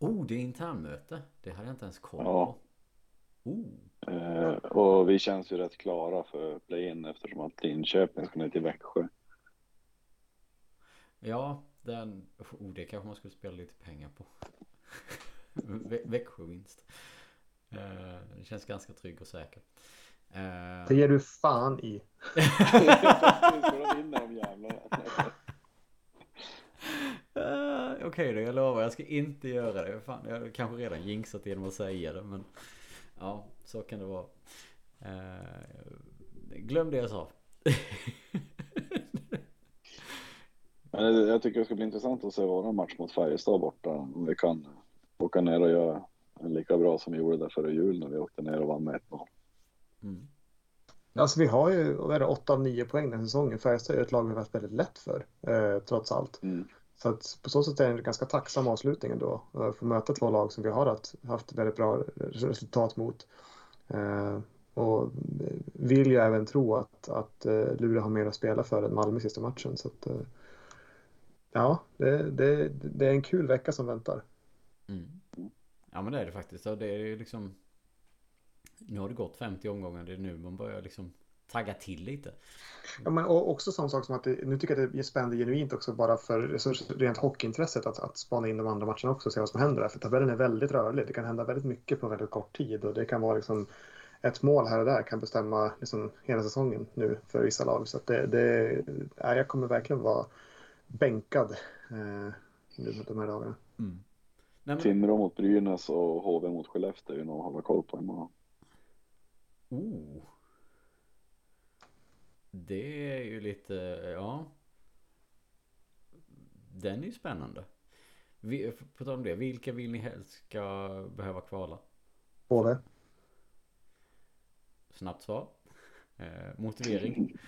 Oh, det är internmöte. Det hade jag inte ens koll på. Ja. Oh. Eh, och vi känns ju rätt klara för play-in eftersom att Linköping ska ner till Växjö. Ja, den... Oh, det kanske man skulle spela lite pengar på. Växjö-vinst. Eh, det känns ganska trygg och säker. Eh... Det ger du fan i. Okej okay då, jag lovar. Jag ska inte göra det. Fan, jag har kanske redan jinxat genom att säga det. Men ja, så kan det vara. Uh, glöm det jag sa. men jag tycker det ska bli intressant att se våran match mot Färjestad borta. Om vi kan åka ner och göra lika bra som vi gjorde där före jul när vi åkte ner och vann med 1-0. Mm. Alltså vi har ju vad är det, 8 av 9 poäng den säsongen. Färjestad är ett lag vi har varit väldigt lätt för, eh, trots allt. Mm. Så att på så sätt är det en ganska tacksam avslutning ändå. Eh, att få möta två lag som vi har haft väldigt bra resultat mot. Eh, och vill ju även tro att, att eh, Luleå har mer att spela för än Malmö sista matchen. Så att, ja, det, det, det är en kul vecka som väntar. Mm. Ja men det är det faktiskt. Det är liksom Nu har det gått 50 omgångar. Det är nu man börjar liksom tagga till lite. Ja, men också sån sak som att det, nu tycker jag att det är spännande genuint också bara för rent hockeyintresset att, att spana in de andra matcherna också och se vad som händer där. För tabellen är väldigt rörlig. Det kan hända väldigt mycket på väldigt kort tid och det kan vara liksom ett mål här och där kan bestämma liksom hela säsongen nu för vissa lag. Så att det, det, ja, jag kommer verkligen vara bänkad eh, de här dagarna. Mm. Men... Timrå mot Brynäs och HV mot Skellefteå är ju något att hålla koll på imorgon. Oh. Det är ju lite, ja. Den är ju spännande. På tal om det, vilka vill ni helst ska behöva kvala? Både. Snabbt svar. Eh, motivering?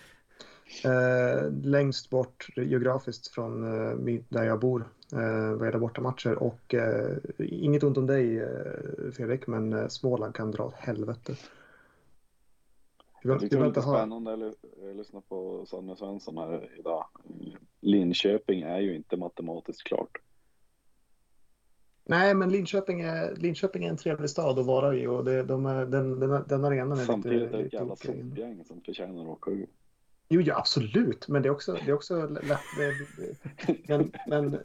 Eh, längst bort geografiskt från eh, där jag bor. Eh, vad gäller bortamatcher och eh, inget ont om dig eh, Fredrik men eh, Småland kan dra åt helvete. Jag tyckte det var lite spännande att lyssna på Sonja Svensson här idag. Linköping är ju inte matematiskt klart. Nej, men Linköping är, Linköping är en trevlig stad att vara i och det, de är, den, den, den arenan är Samtidigt lite... Samtidigt är det ett jävla soppgäng som förtjänar att åka ur. Jo, ja, absolut, men det är också, det är också lätt. Det, men men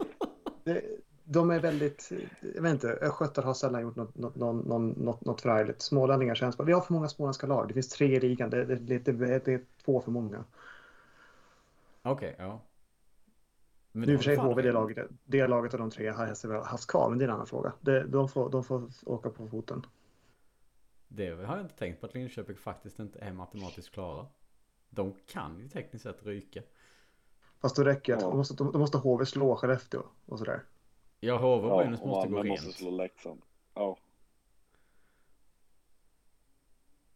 det, de är väldigt, jag vet inte, östgötar har sällan gjort något, något, något, något, något förargligt. Smålänningar känns bara, vi har för många småländska lag. Det finns tre i ligan, det, det, det, det, det är två för många. Okej, ja. Men Nu i och för sig HV det laget, det laget av de tre har Hässelby haft kvar, men det är en annan fråga. Det, de, får, de får åka på foten. Det har jag inte tänkt på att Linköping faktiskt inte är matematiskt klara. De kan ju tekniskt sett ryka. Fast då räcker det att Ja. de måste, de måste HV slå Skellefteå och sådär. Ja, HV och Ja, Brynäs och måste gå rent. måste slå Leksand. Ja,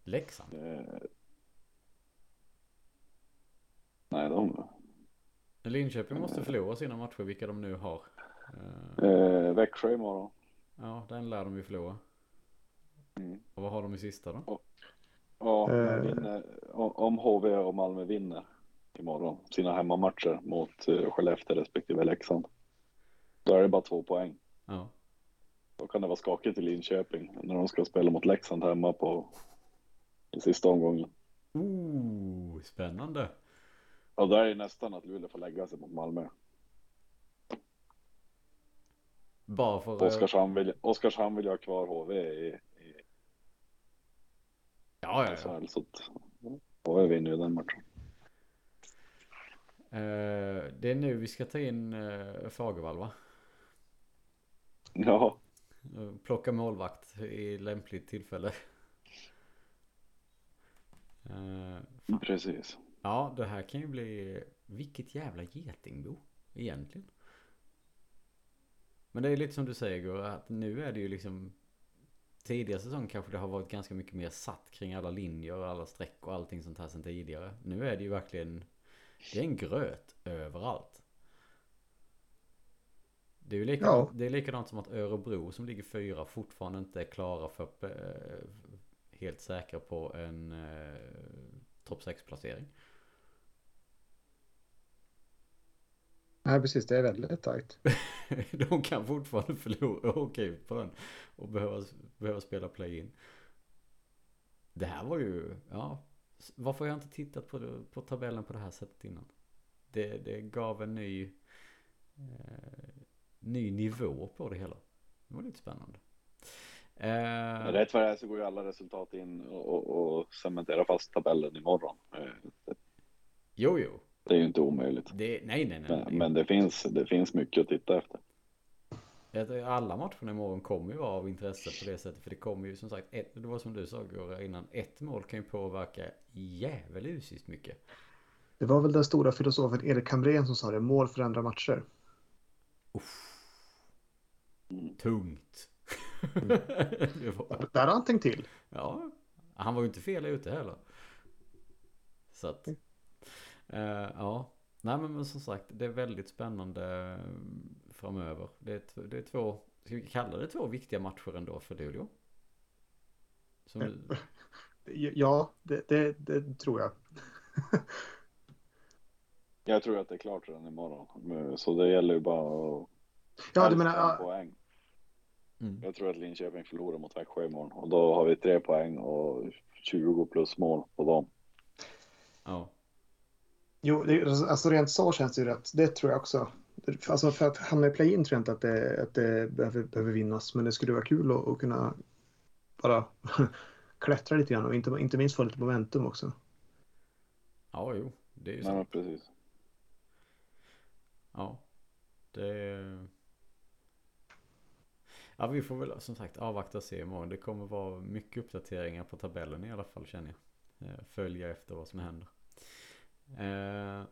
Leksand? eh, nej de... Linköping måste förlora sina matcher, vilka de nu har. Eh, Eh, Växjö imorgon. Ja, den lär de ju förlora. Mm. Och vad har de i sista då? Ja, men Eh. vinner, om om HV och Malmö vinner imorgon sina hemmamatcher mot eh, Skellefteå respektive Leksand. Då är det bara två poäng. Ja. Då kan det vara skakigt i Linköping när de ska spela mot Leksand hemma på i sista omgången. Ooh, spännande. Och där är det nästan att Luleå får lägga sig mot Malmö. Bara för... Oskarshamn vill, Oskarshamn vill ha kvar HV i, i Ja, ja, ja. Så att HV vinner ju den matchen. Eh, det är nu vi ska ta in uh, Fagervall va? Ja, Plocka målvakt i lämpligt tillfälle. Eh, precis. Ja, det här kan ju bli... Vilket jävla getingbo egentligen. Men det är lite som du säger Gurra, att nu är det ju liksom... Tidigare säsong kanske det har varit ganska mycket mer satt kring alla linjer och alla streck och allting sånt här sen tidigare. Nu är det ju verkligen... Det är en gröt överallt. Det är ju likadant, Ja. det är likadant som att Örebro som ligger fyra fortfarande inte är klara för eh, helt säkra på en eh, topp 6 placering. Nej, precis, det är väldigt tajt. De kan fortfarande förlora och åka ut på den och behöva, behöva spela play-in. Det här var ju, ja. Varför har jag inte tittat på, på tabellen på det här sättet innan? Det, det gav en ny, eh, ny nivå på det hela. Det var lite spännande. Men Eh, rätt vad det är så går ju alla resultat in och, och, och cementerar fast tabellen imorgon. Eh, jo, jo. Det är ju inte omöjligt. Det, nej, nej, nej. Men, men det, finns, det finns mycket att titta efter. Alla matcherna imorgon kommer ju vara av intresse på det sättet. För det kommer ju som sagt, ett, det var som du sa Gurra innan. Ett mål kan ju påverka djävulusiskt mycket. Det var väl den stora filosofen Erik Hamrén som sa det, mål förändrar matcher. Tungt. det var, Där har han tänkt till. ja, han var ju inte fel ute heller. Så att, eh, ja. Nej men, men som sagt, det är väldigt spännande eh, framöver. Det är, det är två, ska vi kalla det två viktiga matcher ändå för Luleå? Som du, Ja, det, det, det tror jag. Jag tror att det är klart redan imorgon. Så det gäller ju bara att Ja, du menar, poäng. Mm. Jag tror att Linköping förlorar mot Växjö imorgon och då har vi tre poäng och 20 plus mål på dem. Ja. jo, det, alltså rent så känns det ju rätt. Det tror jag också. Alltså för att hamna i play-in tror jag inte att det, att det behöver, behöver vinnas, men det skulle vara kul att, att kunna bara klättra lite grann och inte, inte minst få lite momentum också. Ja, jo. Det är ju Nej, men så. precis. Ja. Det... Ja, vi får väl som sagt avvakta och se imorgon. Det kommer vara mycket uppdateringar på tabellen i alla fall känner jag. Eh, följa efter vad som händer. Eh,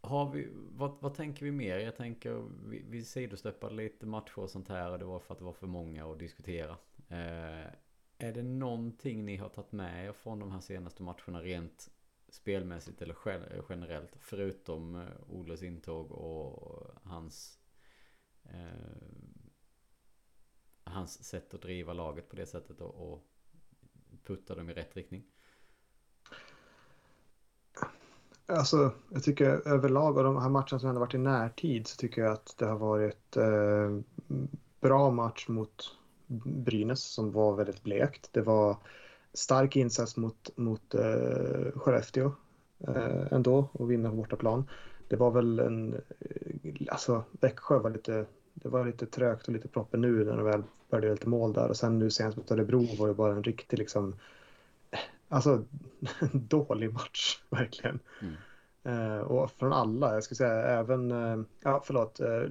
har vi, vad, vad tänker vi mer? Jag tänker, vi, vi sidostöppade lite matcher och sånt här och det var för att det var för många att diskutera. Eh, är det någonting ni har tagit med er från de här senaste matcherna rent spelmässigt eller generellt? Förutom eh, Oles intåg och hans eh, hans sätt att driva laget på det sättet och, och putta dem i rätt riktning. Alltså, jag tycker överlag av de här matcherna som ändå varit i närtid så tycker jag att det har varit eh, bra match mot Brynäs som var väldigt blekt. Det var stark insats mot, mot eh, Skellefteå eh, ändå och vinna på bortaplan. Det var väl en, eh, alltså Växjö var lite det var lite trögt och lite proppen nu när de väl började lite mål där och sen nu senast mot Örebro var det bara en riktig liksom alltså dålig match verkligen. Mm. Eh, och från alla, jag ska säga även, eh, ja förlåt, eh,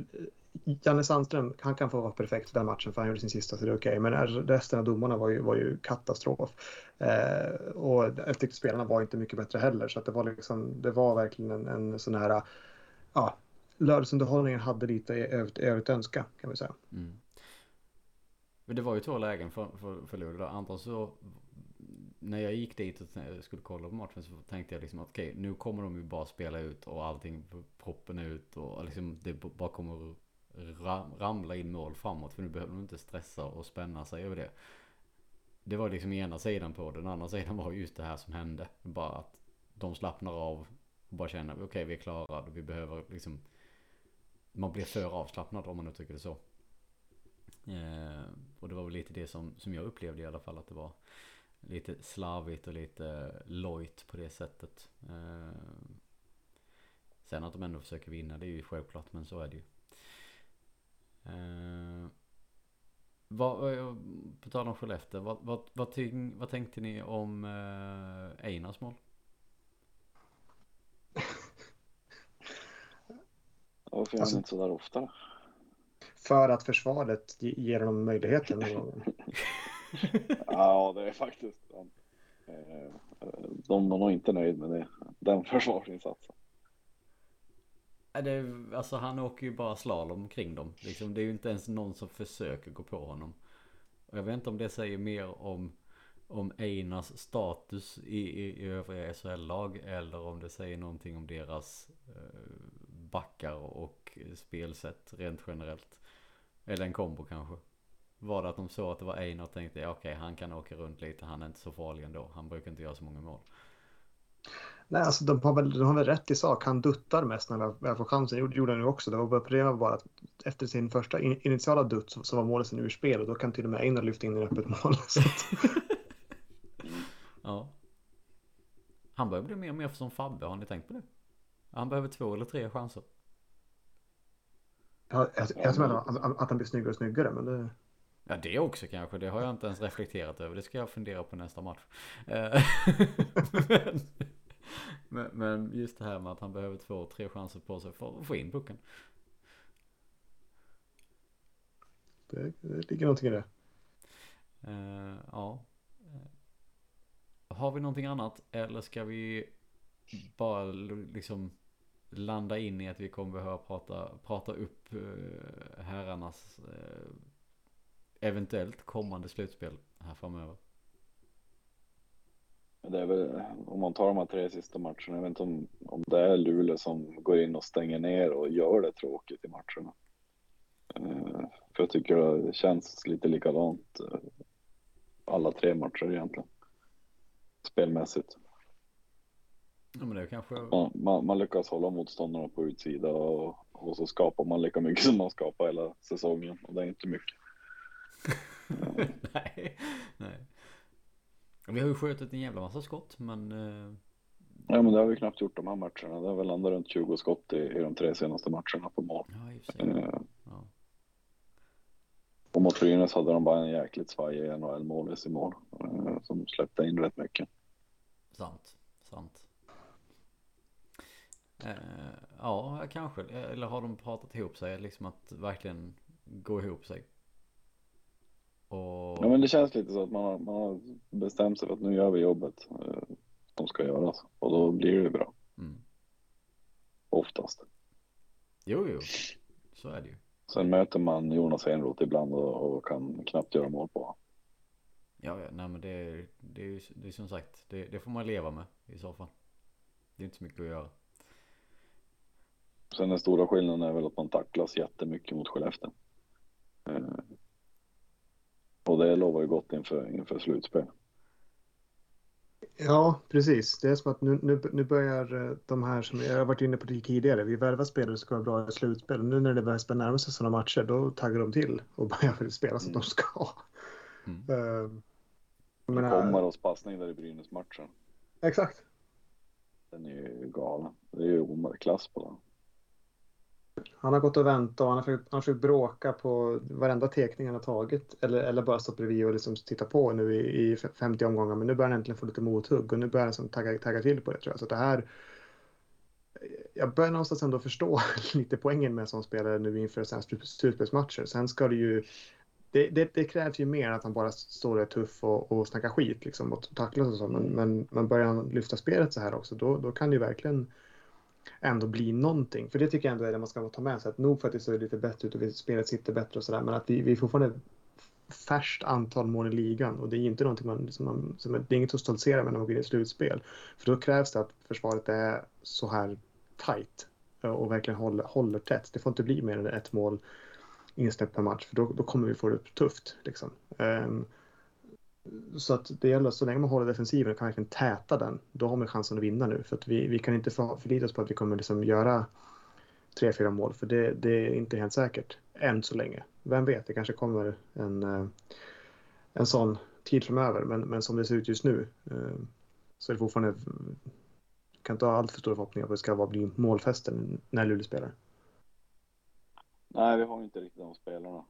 Janne Sandström, han kan få vara perfekt för den matchen för han gjorde sin sista så det är okej. Okay. Men resten av domarna var ju, var ju katastrof. Eh, och jag tyckte spelarna var inte mycket bättre heller så att det var liksom, det var verkligen en, en sån här, ja, lördagsunderhållningen hade lite övrigt, övrigt önska kan vi säga. Mm. Men det var ju två lägen för, för, för Luleå. Antingen så när jag gick dit och skulle kolla på matchen så tänkte jag liksom att okej, okay, nu kommer de ju bara spela ut och allting proppen ut och liksom det bara kommer ramla in mål framåt. För nu behöver de inte stressa och spänna sig över det. Det var liksom ena sidan på det. Den andra sidan var just det här som hände. Bara att de slappnar av och bara känner okej okay, vi är klara. Vi behöver liksom man blir för avslappnad om man uttrycker det så. Eh, och det var väl lite det som, som jag upplevde i alla fall att det var lite slarvigt och lite lojt på det sättet. Eh, sen att de ändå försöker vinna det är ju självklart men så är det ju. Eh, vad, på tal om Skellefteå, vad, vad, vad, tyng, vad tänkte ni om eh, Einars mål? Varför gör han inte sådär ofta? För att försvaret ger honom möjligheten. ja, det är faktiskt. De, de var nog inte nöjd med det, den försvarsinsatsen. Det, alltså han åker ju bara slalom kring dem. Liksom, det är ju inte ens någon som försöker gå på honom. Och jag vet inte om det säger mer om, om Einars status i, i, i övriga SHL-lag. Eller om det säger någonting om deras eh, backar och spelsätt rent generellt. Eller en kombo kanske. Var det att de såg att det var Einar och tänkte ja, okej han kan åka runt lite. Han är inte så farlig ändå. Han brukar inte göra så många mål. Nej, alltså de har, väl, de har väl rätt i sak. Han duttar mest när han får chansen. Det gjorde han nu också. Det var problemet bara att efter sin första in, initiala dutt så, så var målet sen ur spel och då kan till och med Einar lyfta in i öppet mål. ja. Han börjar bli mer och mer som Fabbe. Har ni tänkt på det? Han behöver två eller tre chanser. Ja, jag, jag tror att, att, han blir snyggare och snyggare, men det... Ja, det också kanske. Det har jag inte ens reflekterat över. Det ska jag fundera på nästa match. Eh, men, men, just det här med att han behöver två, tre chanser på sig för att få in pucken. Det, det ligger någonting i det. Uh, ja. Har vi någonting annat? Eller ska vi bara liksom landa in i att vi kommer behöva prata, prata upp eh, herrarnas eh, eventuellt kommande slutspel här framöver? Det är väl, om man tar de här tre sista matcherna, jag vet inte om, om det är Luleå som går in och stänger ner och gör det tråkigt i matcherna. Eh, för jag tycker det känns lite likadant alla tre matcher egentligen. Spelmässigt. Ja, men det kanske... man, man, man, lyckas hålla motståndarna på utsida och, och så skapar man lika mycket som man skapar hela säsongen och det är inte mycket. nej, nej. Vi har ju skjutit en jävla massa skott men... Uh... Ja men det har vi knappt gjort de här matcherna. Det har väl landat runt 20 skott i, i de tre senaste matcherna på mål. Ja, uh, ja. Och mot Brynäs hade de bara en jäkligt svajig NHL-målis i mål. Uh, som släppte in rätt mycket. Sant, sant. Uh, ja, kanske. Eller har de pratat ihop sig? Liksom att verkligen gå ihop sig. Och... Ja men det känns lite så att man har, man har bestämt sig för att nu gör vi jobbet eh, som ska göras och då blir det bra. Mm. Oftast. Jo, jo, så är det ju. Sen möter man Jonas Enroth ibland och, och, kan knappt göra mål på. Ja, ja nej men det det är, det är som sagt, det, det får man leva med i så fall. Det är inte så mycket att göra. Sen den stora skillnaden är väl att man tacklas jättemycket mot Skellefteå. Eh, och det lovar ju gott inför, inför slutspel. Ja, precis. Det är som att nu, nu, nu börjar eh, de här som jag har varit inne på tidigare. Vi värvar spelare som ska vara bra i slutspel. Nu när det börjar närma sig sådana matcher, då taggar de till och börjar spela som mm. de ska. Mm. Uh, menar, Komaros passning där i Brynäs-matchen. Exakt. Den är ju galen. Det är ju klass på den. Han har gått och väntat och han har försökt, han har försökt bråka på varenda tekning han har tagit. Eller, eller bara stått bredvid och liksom tittat på nu i, i 50 omgångar. Men nu börjar han äntligen få lite mothugg och nu börjar han liksom tagga, tagga till på det tror jag. Så det här... Jag börjar någonstans ändå förstå lite poängen med en sån spelare nu inför slutspelsmatcher. Sen ska det ju... Det, det, det, krävs ju mer än att han bara står och är tuff och, och snackar skit liksom och tacklas och så. Men, men, men börjar han lyfta spelet så här också då, då kan det ju verkligen ändå bli någonting. För det tycker jag ändå är det man ska ta med sig. Att nog för att det ser lite bättre ut och spelet sitter bättre och sådär. Men att vi, vi fortfarande färskt antal mål i ligan och det är inte någonting man, som man, som, det är inget att stoltsera med när man går in i slutspel. För då krävs det att försvaret är så här tight eh, och verkligen håller, håller tätt. Det får inte bli mer än ett mål insläppt per match för då, då kommer vi få det tufft. Liksom. Um, så att det gäller, så länge man håller defensiven och kan verkligen täta den, då har man chansen att vinna nu. För att vi, vi kan inte förlita oss på att vi kommer liksom göra tre, fyra mål, för det, det, är inte helt säkert än så länge. Vem vet, det kanske kommer en, eh, en sån tid framöver, men, men som det ser ut just nu eh, så är det fortfarande kan inte ha allt för stora förhoppningar på att det ska bli målfesten när Luleå spelar. Nej, vi har inte riktigt de spelarna.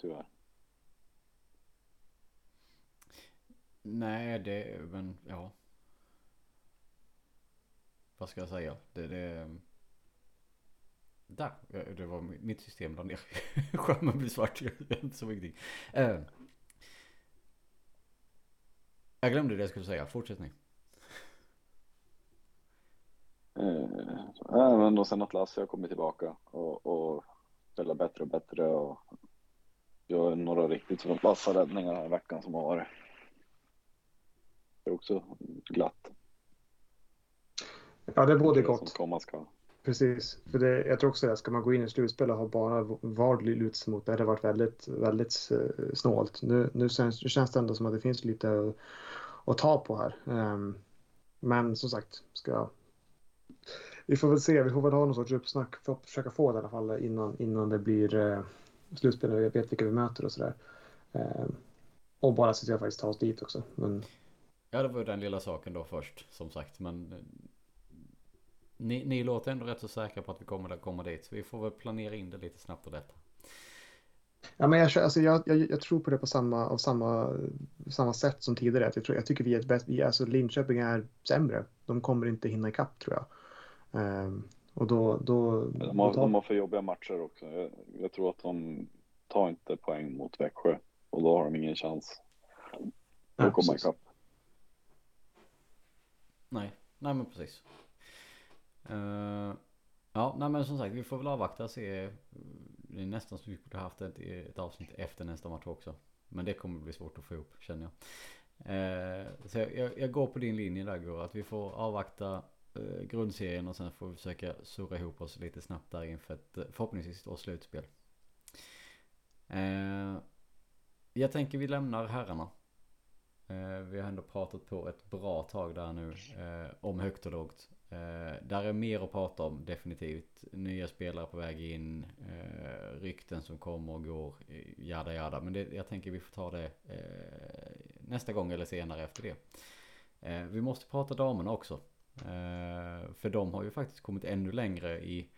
Tyvärr. Nej, det, men ja. Vad ska jag säga? Det, det... Där, det var mitt system där ner. Skärmen blir svart, jag är inte så viktigt. Uh, eh, jag glömde det jag skulle säga, fortsättning. Uh, eh, ja, eh, men då sen att Lasse har kommit tillbaka och, och spelar bättre och bättre och gör några riktigt vassa räddningar här i veckan som har varit är också glatt. Ja, det är både gott. Som ska. Precis, för det, jag tror också det. Ska man gå in i slutspel och ha bara VAR luta sig mot det hade varit väldigt, väldigt eh, snålt. Nu, nu känns, känns det ändå som att det finns lite att, att ta på här. Um, men som sagt, ska vi får väl se. Vi får väl ha någon sorts uppsnack för att försöka få det i alla fall innan, innan det blir eh, slutspel och jag vet vilka vi möter och sådär. Eh, och bara se till att faktiskt ta oss dit också. Men Ja, det var ju den lilla saken då först, som sagt. Men eh, ni, ni låter ändå rätt så säkra på att vi kommer att komma dit. Så vi får väl planera in det lite snabbt på detta. Ja, men jag, alltså jag, jag, jag, tror på det på samma, av samma, samma sätt som tidigare. Jag, tror, jag tycker vi är bäst, vi, alltså Linköping är sämre. De kommer inte hinna ikapp tror jag. Um, och då, då, de, har, de har för jobbiga matcher också. Jag, jag, tror att de tar inte poäng mot Växjö och då har de ingen chans att komma ikapp. Nej, nej men precis. Uh, ja, nej men som sagt vi får väl avvakta och se. Det är nästan så vi borde haft ett, ett avsnitt efter nästa match också. Men det kommer bli svårt att få ihop känner jag. Uh, så jag, jag, går på din linje där Gurra. Att vi får avvakta uh, grundserien och sen får vi försöka surra ihop oss lite snabbt där inför ett förhoppningsvis då slutspel. jag tänker vi lämnar herrarna. Eh, vi har ändå pratat på ett bra tag där nu eh, om högt och lågt. Eh, där är mer att prata om definitivt. Nya spelare på väg in, rykten som kommer och går, jada jada. Men det, jag tänker vi får ta det nästa gång eller senare efter det. vi måste prata damerna också. för de har ju faktiskt kommit ännu längre i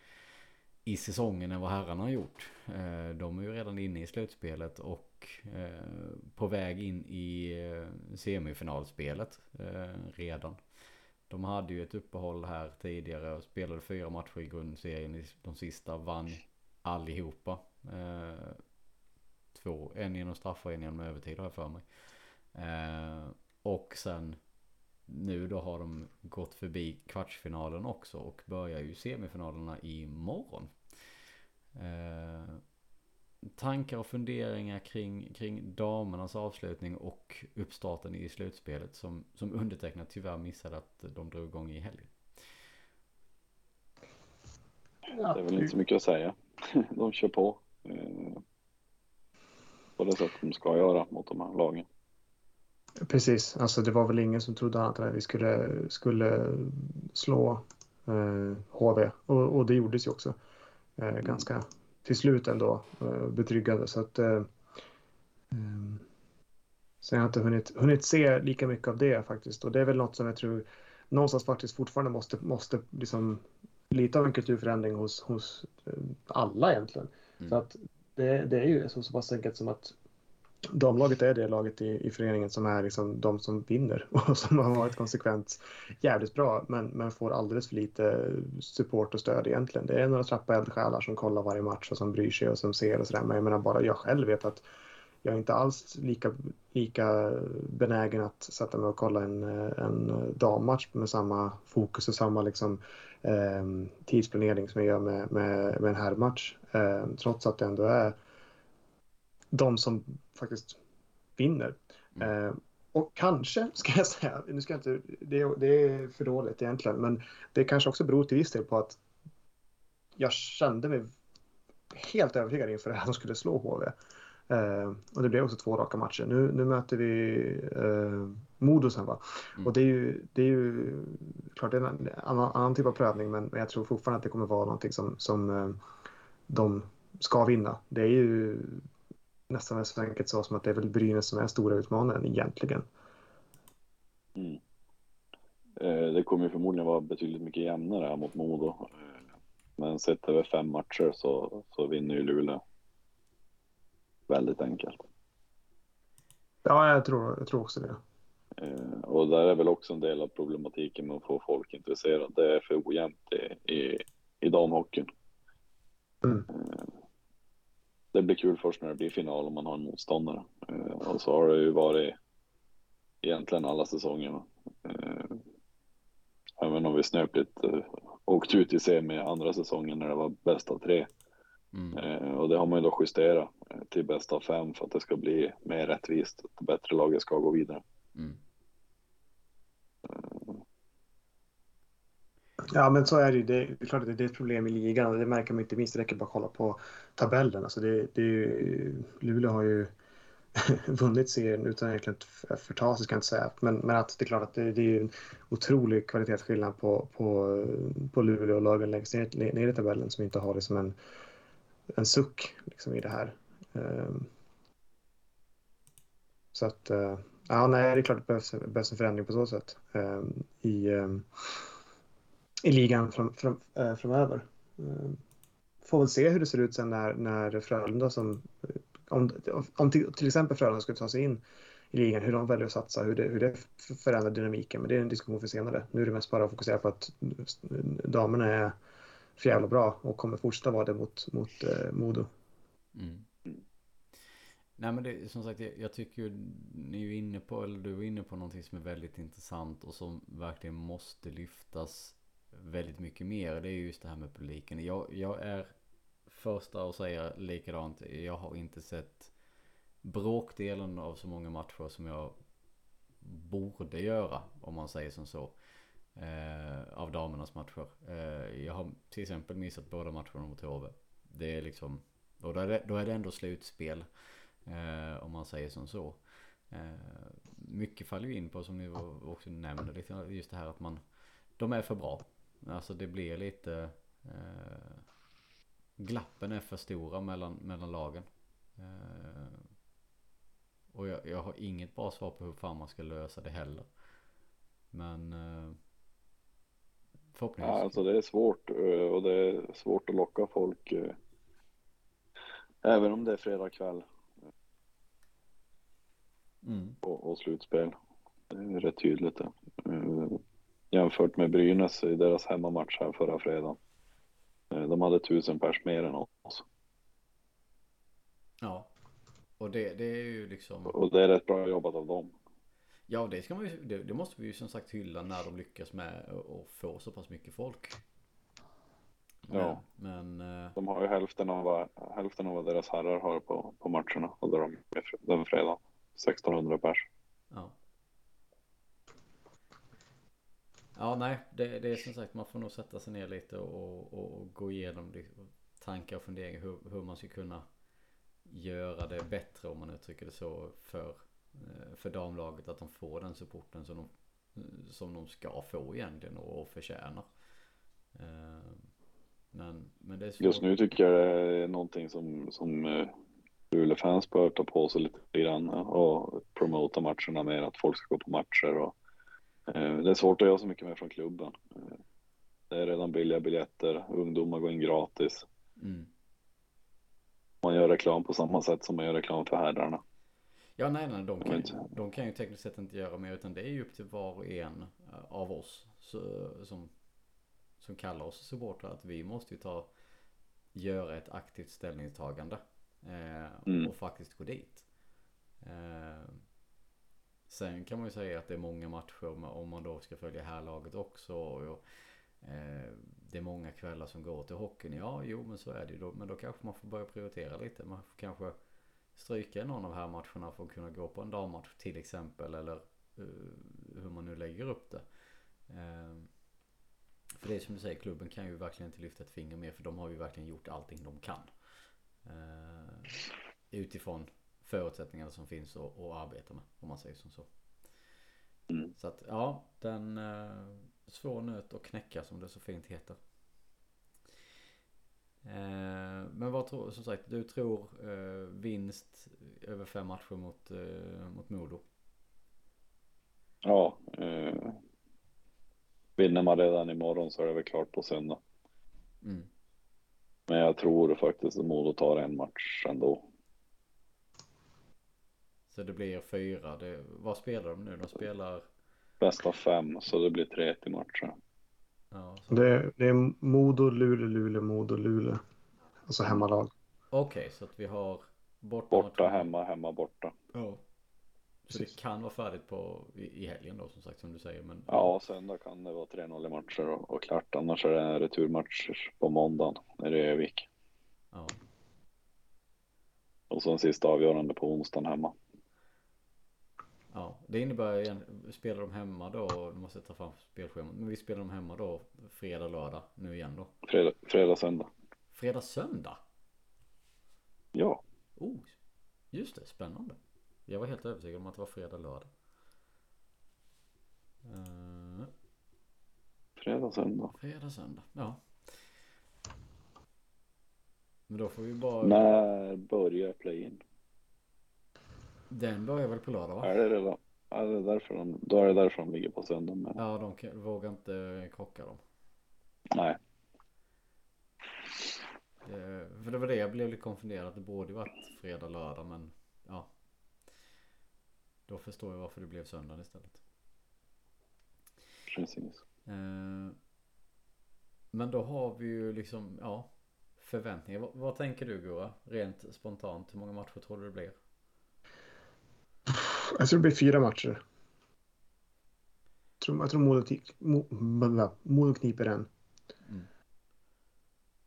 i säsongen än vad herrarna har gjort. Eh, de är ju redan inne i slutspelet och eh, på väg in i eh, semifinalspelet redan. De hade ju ett uppehåll här tidigare och spelade fyra matcher i grundserien. De sista vann allihopa. Två, en genom straffar och en genom övertid har jag för mig. Och sen nu då har de gått förbi kvartsfinalen också och börjar ju semifinalerna imorgon. Eh, tankar och funderingar kring, kring damernas avslutning och uppstarten i slutspelet som, som undertecknat tyvärr missade att de drog igång i helgen. Ja. Det är väl inte så mycket att säga. De kör på. Eh, på det sätt de ska göra mot de här lagen. Precis, alltså det var väl ingen som trodde annat än att vi skulle, skulle slå eh, HV och, och det gjordes ju också. Eh, ganska till slut ändå eh, betryggande. Så att, eh, ehm, så jag har inte hunnit, hunnit se lika mycket av det faktiskt. Och det är väl något som jag tror någonstans faktiskt fortfarande måste, måste liksom lite av en kulturförändring hos, hos eh, alla egentligen. Mm. Så att det, det är ju så, så pass enkelt som att damlaget är det laget i, i föreningen som är liksom de som vinner och som har varit konsekvent jävligt bra men, men får alldeles för lite support och stöd egentligen. Det är några trappa eldsjälar som kollar varje match och som bryr sig och som ser och sådär. Men jag menar bara jag själv vet att jag är inte alls lika, lika benägen att sätta mig och kolla en, en dammatch med samma fokus och samma liksom, eh, tidsplanering som jag gör med, med, med en herrmatch. Eh, trots att det ändå är de som faktiskt vinner. Mm. Eh, och kanske, ska jag säga, nu ska jag inte, det, det är för dåligt egentligen, men det kanske också beror till viss del på att jag kände mig helt övertygad inför att de skulle slå HV. Eh, och det blev också två raka matcher. Nu, nu möter vi eh, Modo sen va? Mm. Och det är ju, det är ju klart det är en annan, annan typ av prövning men, men jag tror fortfarande att det kommer vara någonting som, som eh, de ska vinna. Det är ju nästan så enkelt så som att det är väl Brynäs som är stora utmanaren egentligen. Mm. Eh, det kommer ju förmodligen vara betydligt mycket jämnare här mot Modo. Eh, Men sett över fem matcher så, så vinner ju Luleå. Väldigt enkelt. Ja, jag tror, jag tror också det. Eh, Och där är väl också en del av problematiken med att få folk intresserade. Det är för ojämnt i, i, i damhockeyn. Mm. Eh, Det blir kul först när det blir final om man har en motståndare. Eh, Och så har det ju varit egentligen alla säsongerna. Eh, Även om vi snöpligt eh, åkt ut i semi andra säsongen när det var bäst av tre. Mm. Eh, Och det har man ju då justerat eh, till bäst av fem för att det ska bli mer rättvist. Att det bättre laget ska gå vidare. Mm. Ja, men så är det ju. Det är klart att det är ett problem i ligan det märker man inte minst. Det räcker bara att kolla på tabellen. Alltså det, det är ju, Luleå har ju vunnit serien utan egentligen att förta sig, ska jag inte säga. Men, men att det är klart att det, det är ju en otrolig kvalitetsskillnad på, på, på Luleå och lagen längst ner, ner i tabellen som inte har det som en, en suck liksom, i det här. Ehm. Så att, eh, ja, nej, det är klart att det behövs, behövs en förändring på så sätt ehm, i, ehm, i ligan fram, fram, äh, framöver. Eh, får väl se hur det ser ut sen när, när Frölunda som eh, om, om till, till exempel Frölunda skulle ta sig in i ligan, hur de väljer att satsa, hur det, hur det förändrar dynamiken. Men det är en diskussion för senare. Nu är det mest bara att fokusera på att damerna är för jävla bra och kommer fortsätta vara det mot, mot eh, Modo. Mm. Nej men det, som sagt jag, jag tycker ju ni är ju inne på, eller du är inne på någonting som är väldigt intressant och som verkligen måste lyftas väldigt mycket mer. Det är just det här med publiken. Jag, jag är första att säga likadant. Jag har inte sett bråkdelen av så många matcher som jag borde göra om man säger som så. Eh, av damernas matcher. Eh, jag har till exempel missat båda matcherna mot HV. Det är liksom, och då är det, då är det ändå slutspel. Eh, om man säger som så. Eh, mycket faller ju in på som ni också nämnde lite just det här att man de är för bra. Alltså det blir lite eh, glappen är för stora mellan, mellan lagen. Eh, och jag, jag har inget bra svar på hur fan man ska lösa det heller. Men eh, förhoppningsvis. Ja, alltså det är svårt eh, och det är svårt att locka folk. eh, Även om det är fredag kväll Mm. och, och slutspel. Det är rätt tydligt det. Jämfört med Brynäs i deras hemmamatch här förra fredagen. Eh, De hade tusen pers mer än oss. Ja. Och det, det är ju liksom. Och det är rätt bra jobbat av dem. Ja det ska man ju, det, det måste vi ju som sagt hylla när de lyckas med att få så pass mycket folk. Ja. Men, eh, De har ju hälften av vad, hälften av vad deras herrar har på, på matcherna. Och de den fredagen. 1600 pers. ja. Ja nej, det, det är som sagt man får nog sätta sig ner lite och, och, och gå igenom det, tankar och funderingar hur, hur man ska kunna göra det bättre om man uttrycker det så för, eh, för damlaget att de får den supporten som de, eh, som de ska få egentligen och, och förtjänar. Eh, men, men det är svårt. Just nu tycker jag det är någonting som, som Luleå-fans bör ta på sig lite grann och promota matcherna mer, att folk ska gå på matcher och det är svårt att göra så mycket mer från klubben. Eh, Det är redan billiga biljetter. Ungdomar går in gratis. Mm. Man gör reklam på samma sätt som man gör reklam för herrarna. Ja nej nej de kan, inte. de kan ju tekniskt sett inte göra mer utan det är ju upp till var och en eh, av oss som, som kallar oss supportrar att vi måste ju ta göra ett aktivt ställningstagande eh, Mm. och faktiskt gå dit. Eh, sen kan man ju säga att det är många matcher om man då ska följa här laget också. Och, eh, det är många kvällar som går till hockeyn. Ja, jo men så är det ju då. Men då kanske man får börja prioritera lite. Man får kanske stryka någon av här matcherna för att kunna gå på en dammatch till exempel. Eller uh, hur man nu lägger upp det. Eh, för det är som du säger, klubben kan ju verkligen inte lyfta ett finger mer för de har ju verkligen gjort allting de kan. Eh, utifrån förutsättningarna som finns att att arbeta med om man säger som så. Mm. Så att ja, den eh, svår nöt att knäcka som det så fint heter. Eh, men vad tror, som sagt, du tror eh, vinst över fem matcher mot, eh, mot Modo? Ja, eh, vinner man redan imorgon så är det väl klart på söndag. Mm. Men jag tror faktiskt att Modo tar en match ändå. Så det blir fyra. Det, vad spelar de nu? De spelar... Bäst av fem, så det blir tre till matcher. Ja, så- Det är, det är Modo, Luleå, Luleå, Modo, Luleå. Alltså hemmalag. Okej, så att vi har borta, Borta, hemma, hemma, borta. Ja. Så Precis. det kan vara färdigt på, i, i helgen då som sagt som du säger. Men Ja, söndag kan det vara 3-0 i matcher och, och klart. Annars är det en returmatch på måndagen nere i Övik. ja. Och så en sista avgörande på onsdagen hemma. Ja, det innebär igen, spelar de hemma då, nu måste jag ta fram spelschemat, men vi spelar de hemma då fredag, lördag nu igen då. Fredag, fredag söndag. Fredag, söndag? Ja, Oh, just det, spännande. Jag var helt övertygad om att det var fredag, lördag. Uh, fredag, söndag. fredag, söndag, ja. Men då får vi bara, När börjar play-in? Den börjar väl på lördag va? Är det redan? Är det därför de, då är det därför de ligger på söndag. Men Ja, de kan, vågar inte krocka dem. nej, Det, för det var det jag blev lite konfunderad. att Det borde ju varit fredag, lördag men ja. Då förstår jag varför det blev söndag istället. precis. Eh, men då har vi ju liksom, ja. Förväntningar. Vad, vad tänker du Gura? Rent spontant. Hur många matcher tror du det blir? Jag tror det blir fyra matcher. Jag tror, jag tror Modo. Modo kniper en. Mm.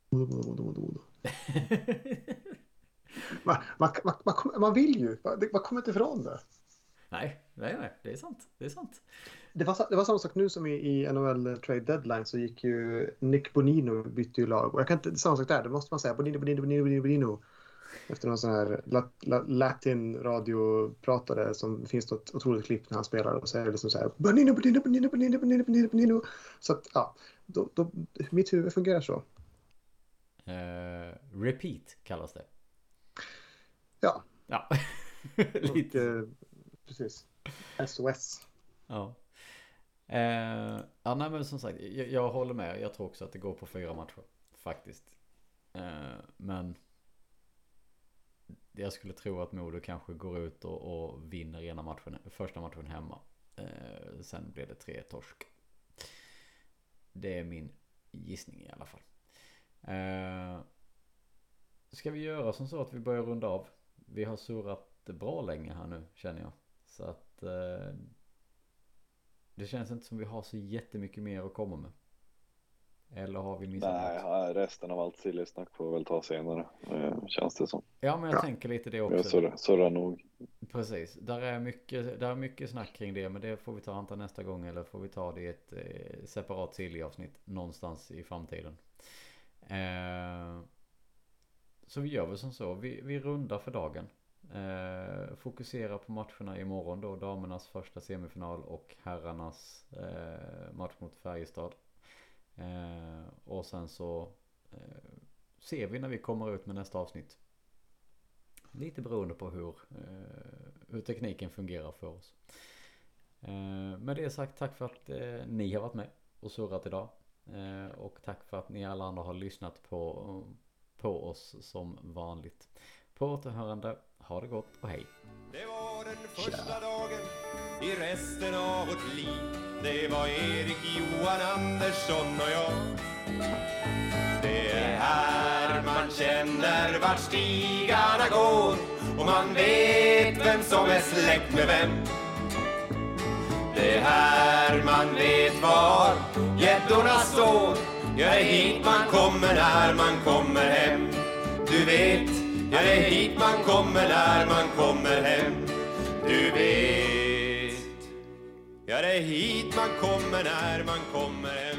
Modo, Modo, Modo, Modo, Modo. Man, man, man, man, kommer- man vill ju. Man, kommer inte ifrån det. nej, nej, nej. Det är sant. Det är sant. Det var, det var samma sak nu som i, i NHL Trade Deadline så gick ju Nick Bonino bytte ju lag. Och jag kan inte, samma sak där, det måste man säga. Bonino, Bonino, Bonino, Bonino. Efter någon sån här lat, lat, latin radiopratare som finns något otroligt klipp när han spelar och så är det liksom så här Bonino, Bonino, Bonino, Bonino, Bonino, Bonino, Bonino. Så att ja, då, då, mitt huvud fungerar så. Eh, repeat kallas det. Ja, Ja. och, Lite. eh, precis. SOS. Ja. Eh, ja, nej men som sagt, jag, jag håller med. Jag tror också att det går på fyra matcher. Faktiskt. Eh, men jag skulle tro att Modo kanske går ut och, och vinner ena matchen, första matchen hemma. Eh, sen blir det tre torsk. Det är min gissning i alla fall. Eh, ska vi göra som så att vi börjar runda av? Vi har surrat bra länge här nu känner jag. Så att eh, det känns inte som vi har så jättemycket mer att komma med. Eller har vi missat Nej, något? resten av allt sillysnack får vi väl ta senare. Eh, känns det som. Ja men jag Ja. tänker lite det Jag också. surrar, surrar nog. Precis. Där är, mycket, där är mycket snack kring det. Men det får vi ta antar nästa gång. Eller får vi ta det i ett eh, separat silly-avsnitt. Någonstans i framtiden. Eh, så vi gör väl som så. Vi, vi rundar för dagen. Eh, fokuserar på matcherna imorgon då. Damernas första semifinal och herrarnas eh, match mot Färjestad. Eh, och sen så eh, ser vi när vi kommer ut med nästa avsnitt. Lite beroende på hur, eh, hur tekniken fungerar för oss. Eh, med det sagt, tack för att eh, ni har varit med och surrat idag. Och tack för att ni alla andra har lyssnat på, på oss som vanligt. På återhörande, ha det gott och hej. Det var den första dagen i resten av vårt liv det var Erik, Johan, Andersson och jag. Det är här man känner vart stigarna går. Och man vet vem som är släkt med vem. Det är här man vet var gäddorna står. Ja, det är hit man kommer när man kommer hem. Du vet, ja det är hit man kommer när man kommer hem. Du vet, ja det är hit man kommer när man kommer. hem